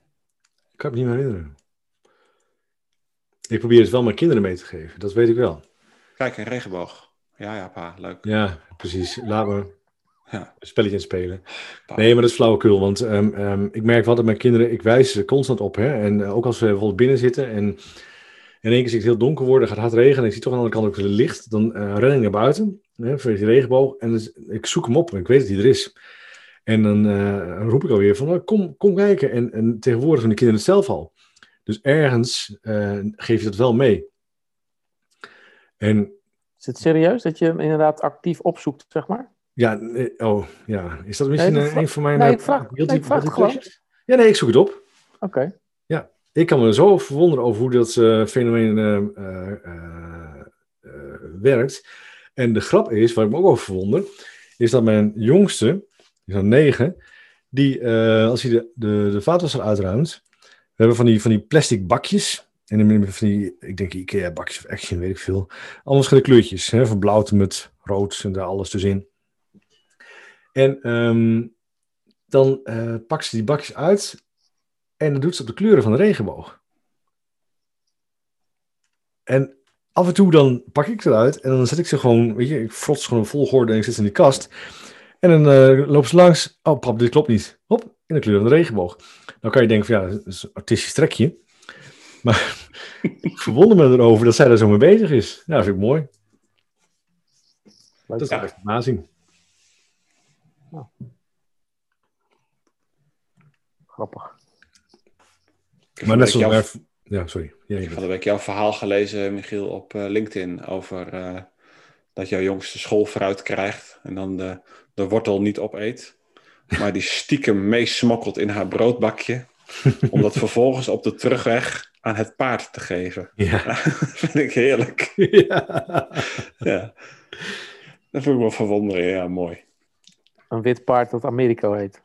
Ik kan het me niet meer herinneren. Ik probeer het wel mijn kinderen mee te geven, dat weet ik wel. Kijk, een regenboog. Ja, ja, pa, leuk. Ja, precies. Laat me Ja. een spelletje aan spelen. Nee, maar dat is flauwekul, want ehm, ehm, ik merk wel dat mijn kinderen, ik wijs ze constant op. Hè? En eh, ook als we bijvoorbeeld binnen zitten en in één keer zie ik het heel donker worden, gaat hard regenen en ik zie toch aan de andere kant ook het licht, dan eh, ren ik naar buiten, hè, voor die regenboog, en dus, ik zoek hem op en ik weet dat hij er is. En dan eh, roep ik alweer van, nou, kom, kom kijken. En, en tegenwoordig doen de kinderen het zelf al. Dus ergens eh, geef je dat wel mee. En Is het serieus dat je hem inderdaad actief opzoekt, zeg maar? Ja, eh, oh ja, is dat misschien dat eh, een van mijn... nee, eh, ik vraag- guilty- nee, ik vraag gewoon. pleasures? Ja, nee, ik zoek het op. Oké. Ik kan me zo verwonderen over hoe dat eh, fenomeen eh, eh, eh, eh, werkt. En de grap is, waar ik me ook over verwonder, is dat mijn jongste, die is dan negen, die eh, als hij de, de, de vaatwasser uitruimt, we hebben van die, van die plastic bakjes. En van die, ik denk Ikea bakjes of Action, weet ik veel. Allemaal verschillende kleurtjes, hè, van blauw tot met rood en daar alles tussenin. En ehm, dan eh pakt ze die bakjes uit en dan doet ze op de kleuren van de regenboog. En af en toe dan pak ik ze eruit en dan zet ik ze gewoon, weet je, ik frot ze gewoon een volgorde en ik zet ze in die kast. En dan eh lopen ze langs. Oh, pap, dit klopt niet. Hop, in de kleur van de regenboog. Dan kan je denken van ja, dat is een artistisch trekje. Maar ik verwonder me erover dat zij daar zo mee bezig is. Ja, dat vind ik mooi. Leuk. Dat is Ja. echt Grappig. Ik heb Maar net zoals... jouw- Ja, sorry. Ja, Ik van de week jouw verhaal gelezen, Michiel, op eh, LinkedIn over eh, dat jouw jongste schoolfruit krijgt en dan de, de wortel niet opeet, maar die stiekem meesmokkelt in haar broodbakje, om dat vervolgens op de terugweg aan het paard te geven. ja. dat vind ik heerlijk. ja. Ja. Dat vind ik wel verwonderen, ja, mooi. Een wit paard dat Americo heet.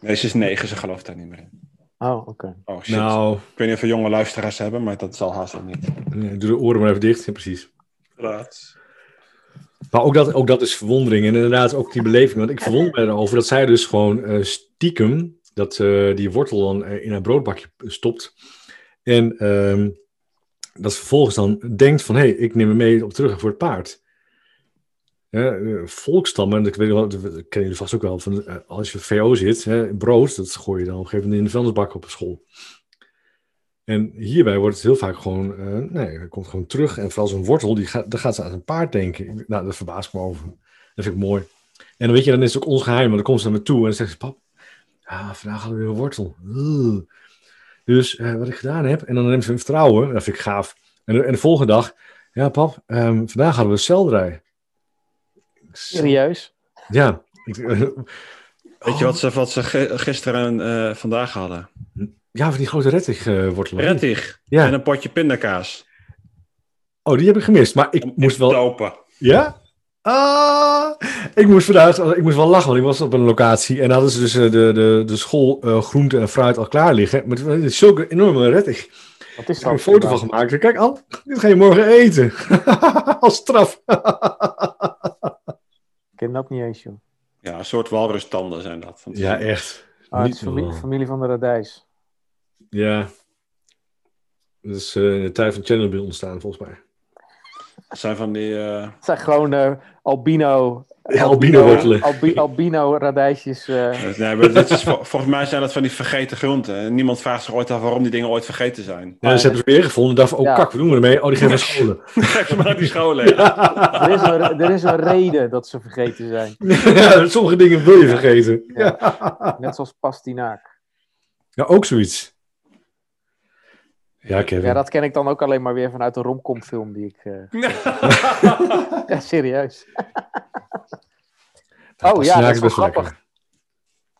Nee, ze is negen, ze gelooft daar niet meer in. Oh, oké. Oh shit. Nou, Ik weet niet of we jonge luisteraars hebben, maar dat zal haast niet. nee, doe de oren maar even dicht. Ja, precies. Inderdaad. Maar ook dat, ook dat is verwondering. En inderdaad ook die beleving. Want ik verwonder me erover dat zij dus gewoon eh, stiekem dat ze die wortel dan eh, in een broodbakje stopt. En ehm, dat ze vervolgens dan denkt van, hé, hey, ik neem hem mee op terug voor het paard. Eh, volkstammen, dat, weet dat kennen jullie vast ook wel, van, eh, als je VO zit, brood, dat gooi je dan op een gegeven moment in de vuilnisbak op school. En hierbij wordt het heel vaak gewoon, eh, nee, komt gewoon terug. En vooral zo'n wortel, die gaat, daar gaat ze aan een paard denken. Nou, dat verbaast me over. Dat vind ik mooi. En dan weet je, dan is het ook ons geheim, want dan komt ze naar me toe en dan zegt ze, pap, vandaag hadden we weer een wortel. Dus wat ik gedaan heb, en dan neemt ze een vertrouwen, dat vind ik gaaf. En de volgende dag, ja pap, ehm, vandaag hadden we selderij. Serieus? Ja. Ik, Weet je wat ze, wat ze gisteren en eh, vandaag hadden? ja, van die grote rettig eh wortelen. Rettig Ja. en een potje pindakaas. Oh, die heb ik gemist, maar ik moest wel... Dopen. Ja? Ah, ik moest vandaag, ik moest wel lachen, want ik was op een locatie en hadden ze dus eh, de, de, de school eh, groente en fruit al klaar liggen. Maar het is zulke enorme rettig. Wat is Ik heb een foto van gemaakt. Kijk, Al, dit ga je morgen eten. Als straf. Ik ken dat niet eens, joh. Ja, een soort walrustanden zijn dat. Ja, echt. Ah, het Niet is familie, normaal. familie van de radijs. Ja. Dat is eh, in de tijd van Chernobyl ontstaan, volgens mij. Het zijn van die... eh, Het zijn gewoon eh, albino... Ja, albino wortelen. albi- albino radijsjes. eh. nee, maar dit is, vol- volgens mij zijn dat van die vergeten groenten. En niemand vraagt zich ooit af waarom die dingen ooit vergeten zijn. Ja, ze hebben ze weer gevonden en dachten, oh Ja. kak, wat doen we ermee? Oh, die geven we scholen. Geef ze maar naar die scholen. ja. er, is een, er is een reden dat ze vergeten zijn. ja, sommige dingen wil je vergeten. Ja. Net zoals pastinaak. Ja, ook zoiets. Ja, Kevin. Ja, dat ken ik dan ook alleen maar weer vanuit de romcom-film die ik... eh, Ja, serieus. Oh ja, dat is best grappig. lekker.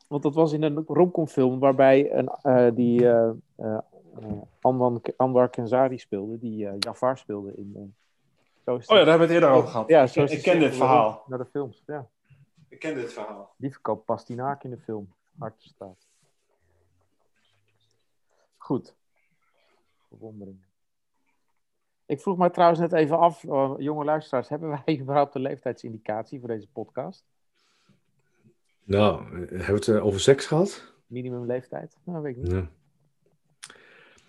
Want dat was in een romcom-film waarbij een, eh, die eh eh, eh, Anwar, Anwar Kenzari speelde, die Jafar speelde in... eh, zo is Oh ja, daar hebben we het eerder over gehad. Ja, zo ik, is ik ken dit verhaal. Naar de films, ja. Ik ken dit verhaal. Die verkoopt pastinaak in de film. Hartstraat. Goed. Verwondering. Ik vroeg me trouwens net even af, jonge luisteraars, hebben wij überhaupt een leeftijdsindicatie voor deze podcast? Nou, hebben we het eh, over seks gehad? Minimumleeftijd? Nou, weet ik niet. Ja.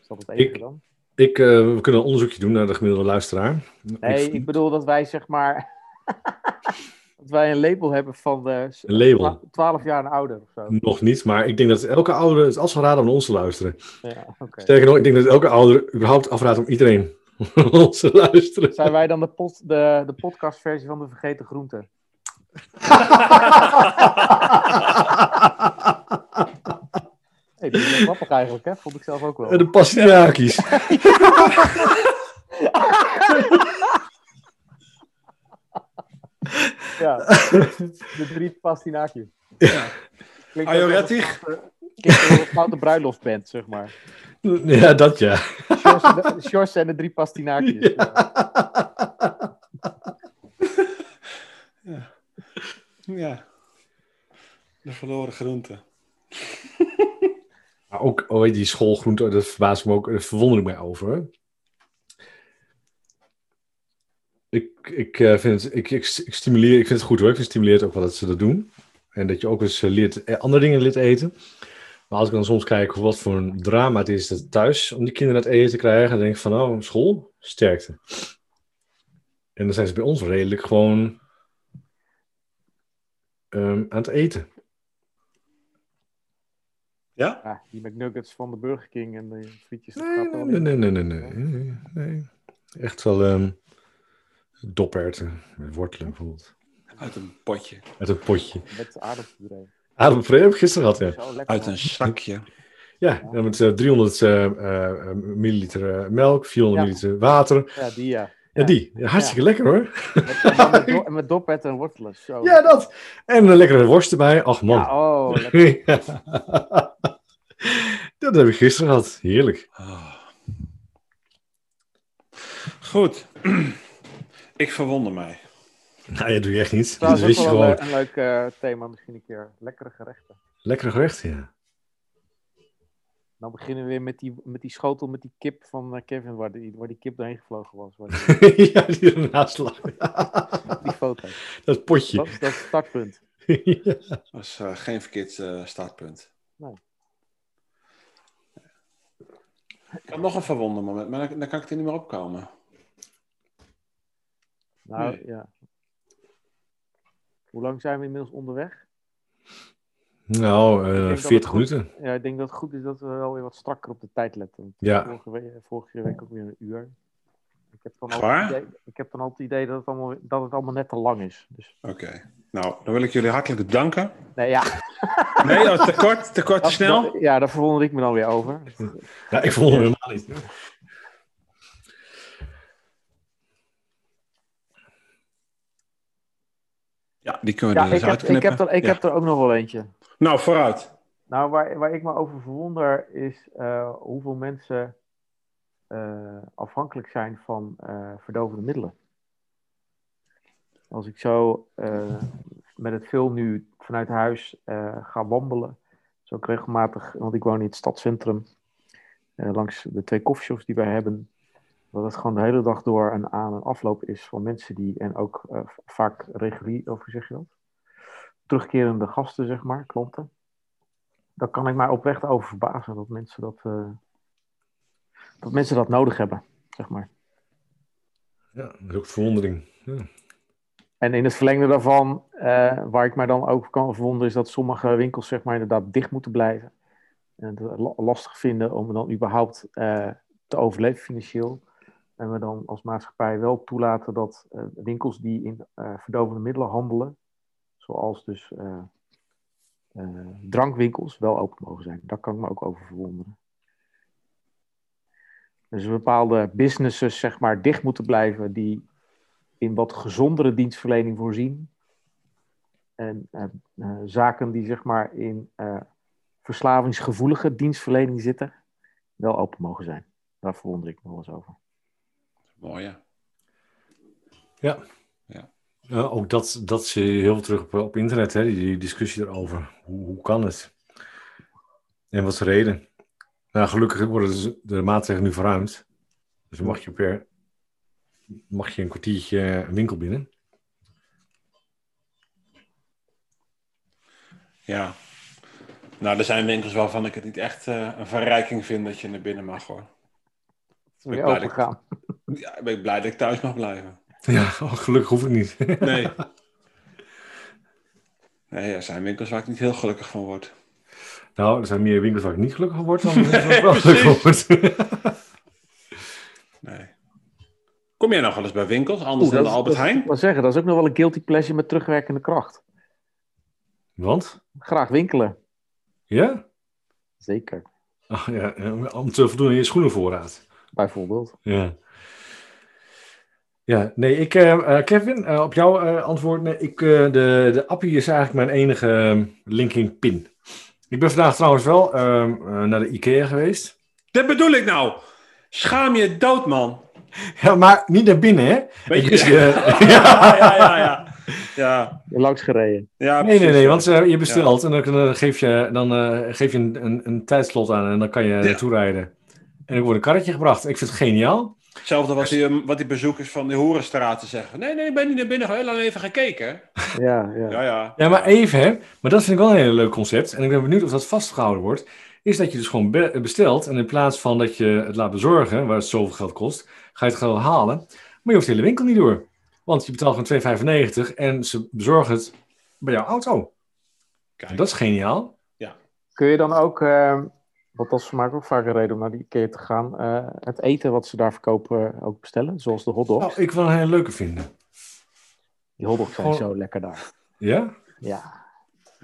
Is dat het enige Ik- dan? Ik, eh, we kunnen een onderzoekje doen naar de gemiddelde luisteraar. Nee, Ik- ik bedoel dat wij zeg maar... dat wij een label hebben van uh, Een label? 12 jaar en ouder of zo. Nog niet, maar ik denk dat elke ouder het raden om ons te luisteren. Ja. Sterker nog, ik denk dat elke ouder überhaupt afraadt om iedereen ons te luisteren. Zijn wij dan de, pod, de, de podcastversie van de Vergeten Groenten? Hey, dat is wel grappig eigenlijk, hè? Vond ik zelf ook wel. En de pastinakies. Ja, de drie pastinaakjes. Ja. Een foute- foute bruiloftsband, zeg maar. Ja, dat ja. Sjors en de- drie pastinaakjes. Ja. Ja. De verloren groente. Maar ook oh, die schoolgroente, dat verbaast me ook, daar verwonder ik mij over. Ik, ik, eh, vind het, ik, ik, stimuleer, ik vind het goed hoor. Ik vind stimuleert ook wel dat ze dat doen. En dat je ook eens eh, leert, eh, andere dingen leert eten. Maar als ik dan soms kijk wat voor een drama het is dat thuis om die kinderen het eten te krijgen, dan denk ik van nou, school, sterkte. En dan zijn ze bij ons redelijk gewoon ehm, aan het eten. Ja? Ja, die McNuggets van de Burger King en de frietjes. Nee, nee, nee, nee, nee, nee, nee, nee. Echt wel ehm doperwten met wortelen bijvoorbeeld. Uit een potje. Uit een potje. Met aardappelpuree. Aardappelpuree heb ik gisteren gehad, ja. Uit een zakje. Ja, met eh, 300 eh, eh, milliliter melk, 400 Ja. milliliter water. Ja, die ja. Ja, die. Ja, hartstikke lekker hoor. Met, met, do- en met doperwten en wortelen. Zo. Ja, dat. En een lekkere worst erbij. Ach man. Ja, oh, lekker. Ja. Dat heb ik gisteren gehad. Heerlijk. Ah. Goed. ik verwonder mij. Nou, dat doe je echt niet. Dat je wel gewoon. een, leuk eh, thema misschien een keer. Lekkere gerechten. Lekkere gerecht, ja. Dan beginnen we weer met die, met die schotel met die kip van eh, Kevin, waar die, waar die kip doorheen gevlogen was. Waar die... ja, die ernaast lag. die foto. Dat potje. Dat, dat startpunt. Dat was eh, geen verkeerd eh, startpunt. Nee. Ik had nog een verwonder moment, maar dan, kan ik er niet meer opkomen. Nou, ja. Hoe lang zijn we inmiddels onderweg? Nou, eh, denk dat 40 het goed- minuten. Ja, ik denk dat het goed is dat we wel weer wat strakker op de tijd letten. Ja. Vorige week, vorige week ook weer een uur. Ik heb dan waar? het idee, ik heb dan altijd het idee dat het allemaal, dat het allemaal net te lang is. Dus, Oké. Nou, dan wil ik jullie hartelijk bedanken. nee, ja. Nee, oh, te kort, te kort, te snel. dat- ja, daar verwonder ik me dan weer over. Ja, ik het helemaal niet. Ja, die kunnen we Ja, er dus ik heb, ik, heb er, ik Ja. heb er ook nog wel eentje. Nou, vooruit. Nou, waar, waar ik me over verwonder is eh, hoeveel mensen eh, afhankelijk zijn van eh, verdovende middelen. Als ik zo met het veel nu vanuit huis ga wandelen, zo ook regelmatig, want ik woon in het stadscentrum, langs de twee koffieshops die wij hebben, dat het gewoon de hele dag door een aan- en afloop is van mensen die, en ook vaak regulier, of hoe zeg? Terugkerende gasten, zeg maar, klanten daar kan ik mij oprecht over verbazen dat mensen dat, eh, dat mensen dat nodig hebben, zeg maar. Ja, dat is ook verwondering. Ja. En in het verlengde daarvan, eh, waar ik mij dan ook kan verwonderen, is dat sommige winkels zeg maar inderdaad dicht moeten blijven. En het la- lastig vinden om dan überhaupt eh, te overleven financieel. En we dan als maatschappij wel toelaten dat winkels die in verdovende middelen handelen, zoals dus eh, eh, drankwinkels, wel open mogen zijn. Daar kan ik me ook over verwonderen. Dus bepaalde businesses zeg maar dicht moeten blijven die in wat gezondere dienstverlening voorzien. En eh, eh, zaken die zeg maar in eh, verslavingsgevoelige dienstverlening zitten, wel open mogen zijn. Daar verwonder ik me wel eens over. Mooi, ja. Ja, ook dat, dat zie je heel veel terug op, op internet, hè, die, die discussie erover. Hoe, hoe kan het? En wat is de reden? Nou, gelukkig worden de maatregelen nu verruimd. Dus mag je per mag je een kwartiertje een winkel binnen. Ja. Nou, er zijn winkels waarvan ik het niet echt eh, een verrijking vind dat je naar binnen mag, hoor. Weer Ik blij dat- gaan. Ja, ik ben blij dat ik thuis mag blijven. Ja, oh, gelukkig hoef ik niet. Nee. Nee, er zijn winkels waar ik niet heel gelukkig van word. nou, er zijn meer winkels waar ik niet gelukkig van word dan winkels waar ik wel gelukkig word. Nee. Kom jij nog wel eens bij winkels, anders Oeh, dan de Albert Heijn? Ik wil zeggen, dat is ook nog wel een guilty pleasure met terugwerkende kracht. Want? Graag winkelen. Ja? Zeker. Oh, ja, om te voldoen aan je schoenenvoorraad. Bijvoorbeeld. Ja. Ja, nee, ik, eh, eh, Kevin, eh, op jouw eh, antwoord. Nee, ik, eh, de, de appie is eigenlijk mijn enige eh, linking pin. Ik ben vandaag trouwens wel ehm, eh, naar de IKEA geweest. Dat bedoel ik nou. Schaam je dood, man. Ja, maar niet naar binnen, hè? Weet Ik je- wist, eh, ja, ja, ja, ja. Ja, langs gereden. ja Nee, nee, nee, ja. want je bestelt en dan, dan geef je, dan, eh, geef je een, een, een tijdslot aan en dan kan je naartoe rijden. En er wordt een karretje gebracht. Ik vind het geniaal. Hetzelfde wat die, eh, wat die bezoekers van de Horenstraten zeggen. Nee, nee, ik ben niet naar binnen. Heel lang even gekeken. Ja, ja. Ja, ja. Ja, maar even, hè. Maar dat vind ik wel een heel leuk concept. En ik ben benieuwd of dat vastgehouden wordt. Is dat je dus gewoon be- bestelt. En in plaats van dat je het laat bezorgen, waar het zoveel geld kost, ga je het gewoon halen. Maar je hoeft de hele winkel niet door. Want je betaalt gewoon 2,95 en ze bezorgen het bij jouw auto. Kijk. Dat is geniaal. Kun je dan ook, eh, want dat is voor mij ook vaak een reden om naar die IKEA te gaan, eh, het eten wat ze daar verkopen eh, ook bestellen? Zoals de hotdogs. Nou, ik wil een hele leuke vinden. Die hotdogs zijn zo lekker daar. Ja? Ja,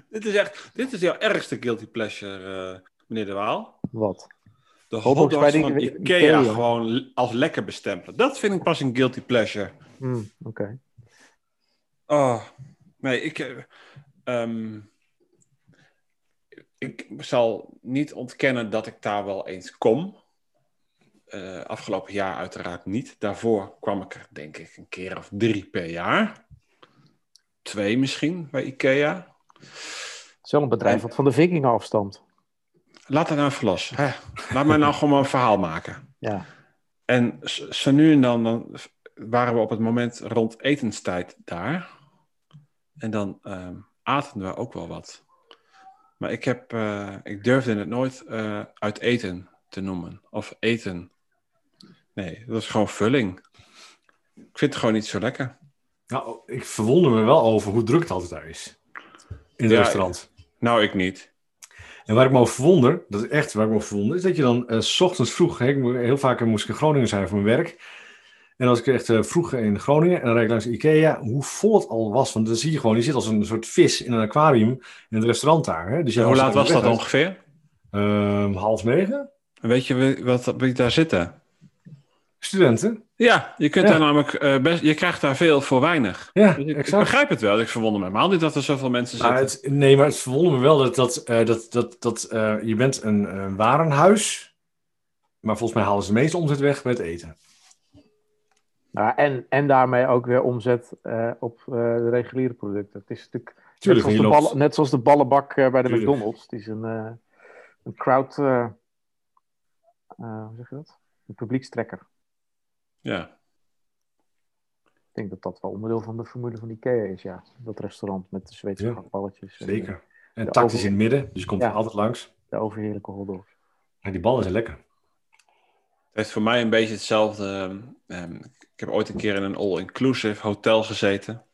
Dit is echt, dit is jouw ergste guilty pleasure, eh, meneer De Waal. wat? De Hotdogs hotdogs van die- Ikea, Ikea. gewoon als lekker bestempelen. Dat vind ik pas een guilty pleasure. Hmm, Oké. Oh, nee, ik... ehm, ik zal niet ontkennen dat ik daar wel eens kom. Eh, afgelopen jaar uiteraard niet. Daarvoor kwam ik er denk ik een keer of drie per jaar. Twee misschien bij Ikea. Een bedrijf wat van de vikingen afstamt. Laat het nou even los. Hè? Laat mij nou gewoon een verhaal maken. Ja. En zo nu en dan, dan waren we op het moment rond etenstijd daar. En dan ehm, aten we ook wel wat. Maar ik, heb, eh, ik durfde het nooit eh, uit eten te noemen. Of eten. Nee, dat is gewoon vulling. Ik vind het gewoon niet zo lekker. Nou, ik verwonder me wel over hoe druk het altijd daar is. In het Ja, restaurant. Nou, ik niet. En waar ik me over verwonder, dat is echt waar ik me over verwonder, is dat je dan eh, s ochtends vroeg, hè, heel vaak moest ik in Groningen zijn voor mijn werk. En als ik echt eh, vroeg in Groningen en dan rijd ik langs Ikea, hoe vol het al was. Want dan zie je gewoon, je zit als een soort vis in een aquarium in het restaurant daar. Hè? Dus hoe laat was dat ongeveer? Ehm, half negen. En Weet je wat wie daar zitten? Studenten. Ja, je kunt Ja. daar namelijk eh, best, je krijgt daar veel voor weinig. Ja, Dus ik, begrijp het wel. Ik verwonder me helemaal niet dat er zoveel mensen Nou, zitten. het, nee, maar het verwondert me wel dat, dat, eh, dat, dat, dat je bent een warenhuis, maar volgens mij halen ze de meeste omzet weg met eten. Nou, en, en daarmee ook weer omzet eh, op eh, de reguliere producten. Het is natuurlijk net, zoals de ballen, net zoals de ballenbak eh, bij de Tuurlijk. McDonald's. Het is een, een crowd... hoe zeg je dat? Een publiekstrekker. Ja. Ik denk dat dat wel onderdeel van de formule van Ikea is, ja. Dat restaurant met de Zweedse Ja, gehaktballetjes. en Zeker. En Ja, tactisch over- in het midden, dus je komt Ja. er altijd langs. De overheerlijke hotdogs. En die ballen zijn lekker. Het heeft voor mij een beetje hetzelfde. ehm, ehm, ik heb ooit een keer in een all-inclusive hotel gezeten.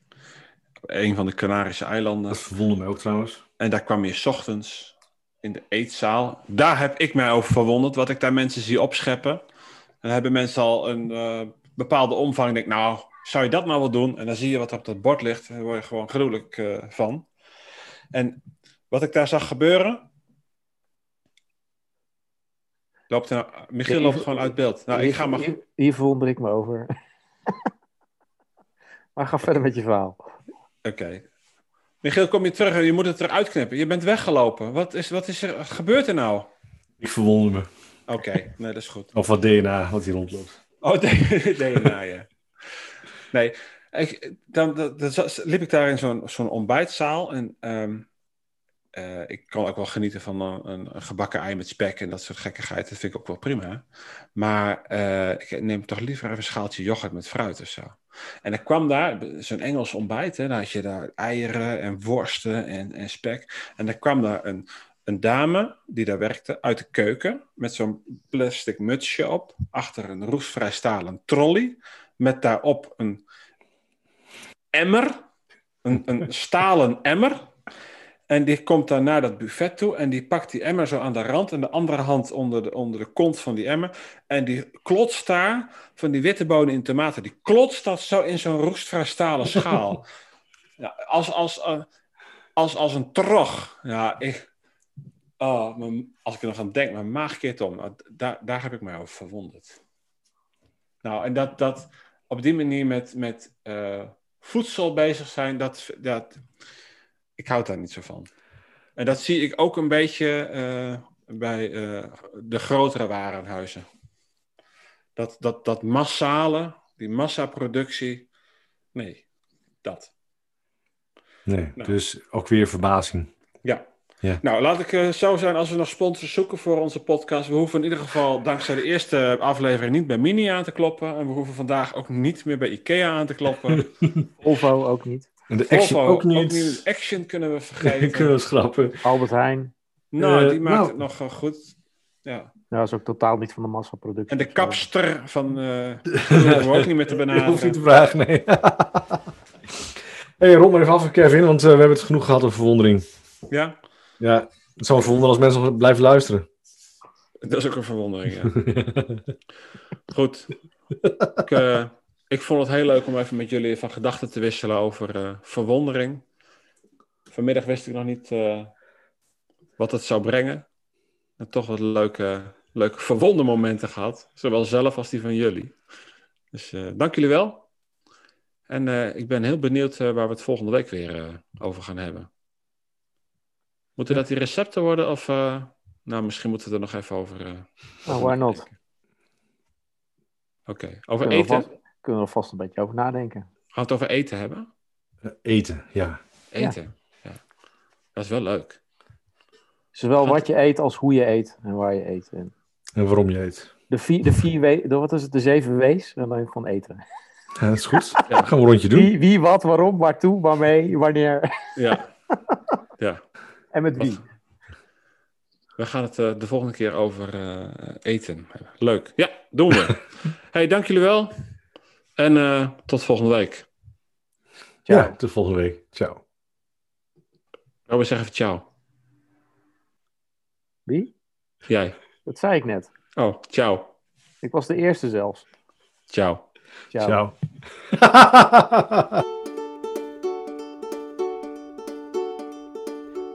Op een van de Canarische eilanden. Dat verwondert mij ook trouwens. En daar kwam je 's ochtends in de eetzaal. Daar heb ik mij over verwonderd, wat ik daar mensen zie opscheppen. En dan hebben mensen al een eh, bepaalde omvang. Ik denk, nou, zou je dat nou wel doen? En dan zie je wat er op dat bord ligt. Daar word je gewoon gruwelijk eh, van. En wat ik daar zag gebeuren. Loopt er Michiel Ja, loopt hier- gewoon uit beeld. Nou, ik hier, ga maar. hier, hier verwonder ik me over. maar ga verder met je verhaal. Oké. Michiel, kom je terug? Je moet het eruit knippen. Je bent weggelopen. Wat is, wat is er wat gebeurt er nou? Ik verwonder me. Oké, nee, dat is goed. Of wat DNA, wat hier rondloopt. Oh, DNA, ja. Nee, ik, dan, dan, dan zat- liep ik daar in zo'n zo'n ontbijtzaal en ehm, eh, ik kan ook wel genieten van een, een, gebakken ei met spek en dat soort gekkigheid. Dat vind ik ook wel prima. Maar eh, ik neem toch liever even een schaaltje yoghurt met fruit of zo. En er kwam daar zo'n Engels ontbijt, hè, dan had je daar eieren en worsten en, en spek. En er kwam daar een, een dame die daar werkte uit de keuken met zo'n plastic mutsje op, achter een roestvrij stalen trolley, met daarop een emmer, een, een stalen emmer. En die komt dan naar dat buffet toe en die pakt die emmer zo aan de rand en de andere hand onder de, onder de kont van die emmer. En die klotst daar van die witte bonen in tomaten. Die klotst dat zo in zo'n roestvrij stalen schaal. Ja, als, als, eh, als, als een trog. Ja, ik, oh, mijn- als ik er nog aan denk, mijn maag keert om. Nou, Daar, daar heb ik mij over verwonderd. Nou, en dat, dat op die manier met, met eh, voedsel bezig zijn, dat, dat, ik houd daar niet zo van. En dat zie ik ook een beetje eh, bij eh, de grotere warenhuizen. Dat, dat, dat massale, die massaproductie, nee, dat. Nee, Nou. dus ook weer verbazing. Ja. Ja. Nou, laat ik eh, zo zijn als we nog sponsors zoeken voor onze podcast. We hoeven in ieder geval dankzij de eerste aflevering niet bij Mini aan te kloppen. En we hoeven vandaag ook niet meer bij Ikea aan te kloppen. Volvo ook niet. En de action Volvo ook niet. Action kunnen we vergeten. Kunnen we schrappen. Albert Heijn. Nou, Eh, die maakt nou. het nog eh, goed. Ja. Ja, dat is ook totaal niet van de massaproductie. En de of zo. kapster van... eh hoeven we ook niet meer te Je hoeft niet te vragen, nee. hey, rond maar even af, Kevin, want eh, we hebben het genoeg gehad over verwondering. Ja, Ja, het zou me verwonderen als mensen nog blijven luisteren. dat is ook een verwondering, ja. Goed. Ik, eh, ik vond het heel leuk om even met jullie van gedachten te wisselen over eh, verwondering. Vanmiddag wist ik nog niet eh, wat het zou brengen. En toch wat leuke, leuke verwondermomenten gehad. Zowel zelf als die van jullie. Dus eh, dank jullie wel. En ik ben heel benieuwd waar we het volgende week weer over gaan hebben. Moeten dat die recepten worden of... nou, misschien moeten we er nog even over... Nou, why not? Oké, over eten. Kunnen we er vast een beetje over nadenken. Gaan we het over eten hebben? Eten, ja. Eten, ja. Dat is wel leuk. Zowel Gaat- wat je eet als hoe je eet en waar je eet. En En waarom je eet. de vier, de vier we, de, wat is het, de zeven W's en dan gewoon eten. Ja, dat is goed. Dan gaan we een rondje doen. Wie, wie, wat, waarom, waartoe, waarmee, wanneer Ja. ja. en met wie. We gaan het eh, de volgende keer over eh, eten hebben. Leuk. Ja, doen we. hey, dank jullie wel. En eh, tot volgende week. Ciao. Ja, tot volgende week. Ciao. Robert, zeg even ciao. Wie? Jij. Dat zei ik net. Oh, ciao. Ik was de eerste zelfs. Ciao. Ciao. Ciao.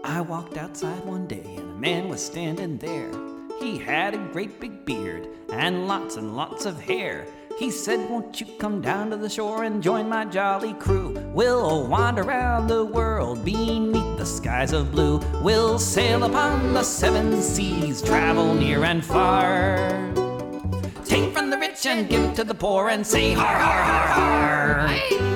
I walked outside one day and a man was standing there. He had a great big beard and lots and lots of hair. He said, Won't you come down to the shore and join my jolly crew? We'll wander around the world beneath the skies of blue. We'll sail upon the seven seas, travel near and far. Take from the rich and give to the poor and say, Har, har, har, har.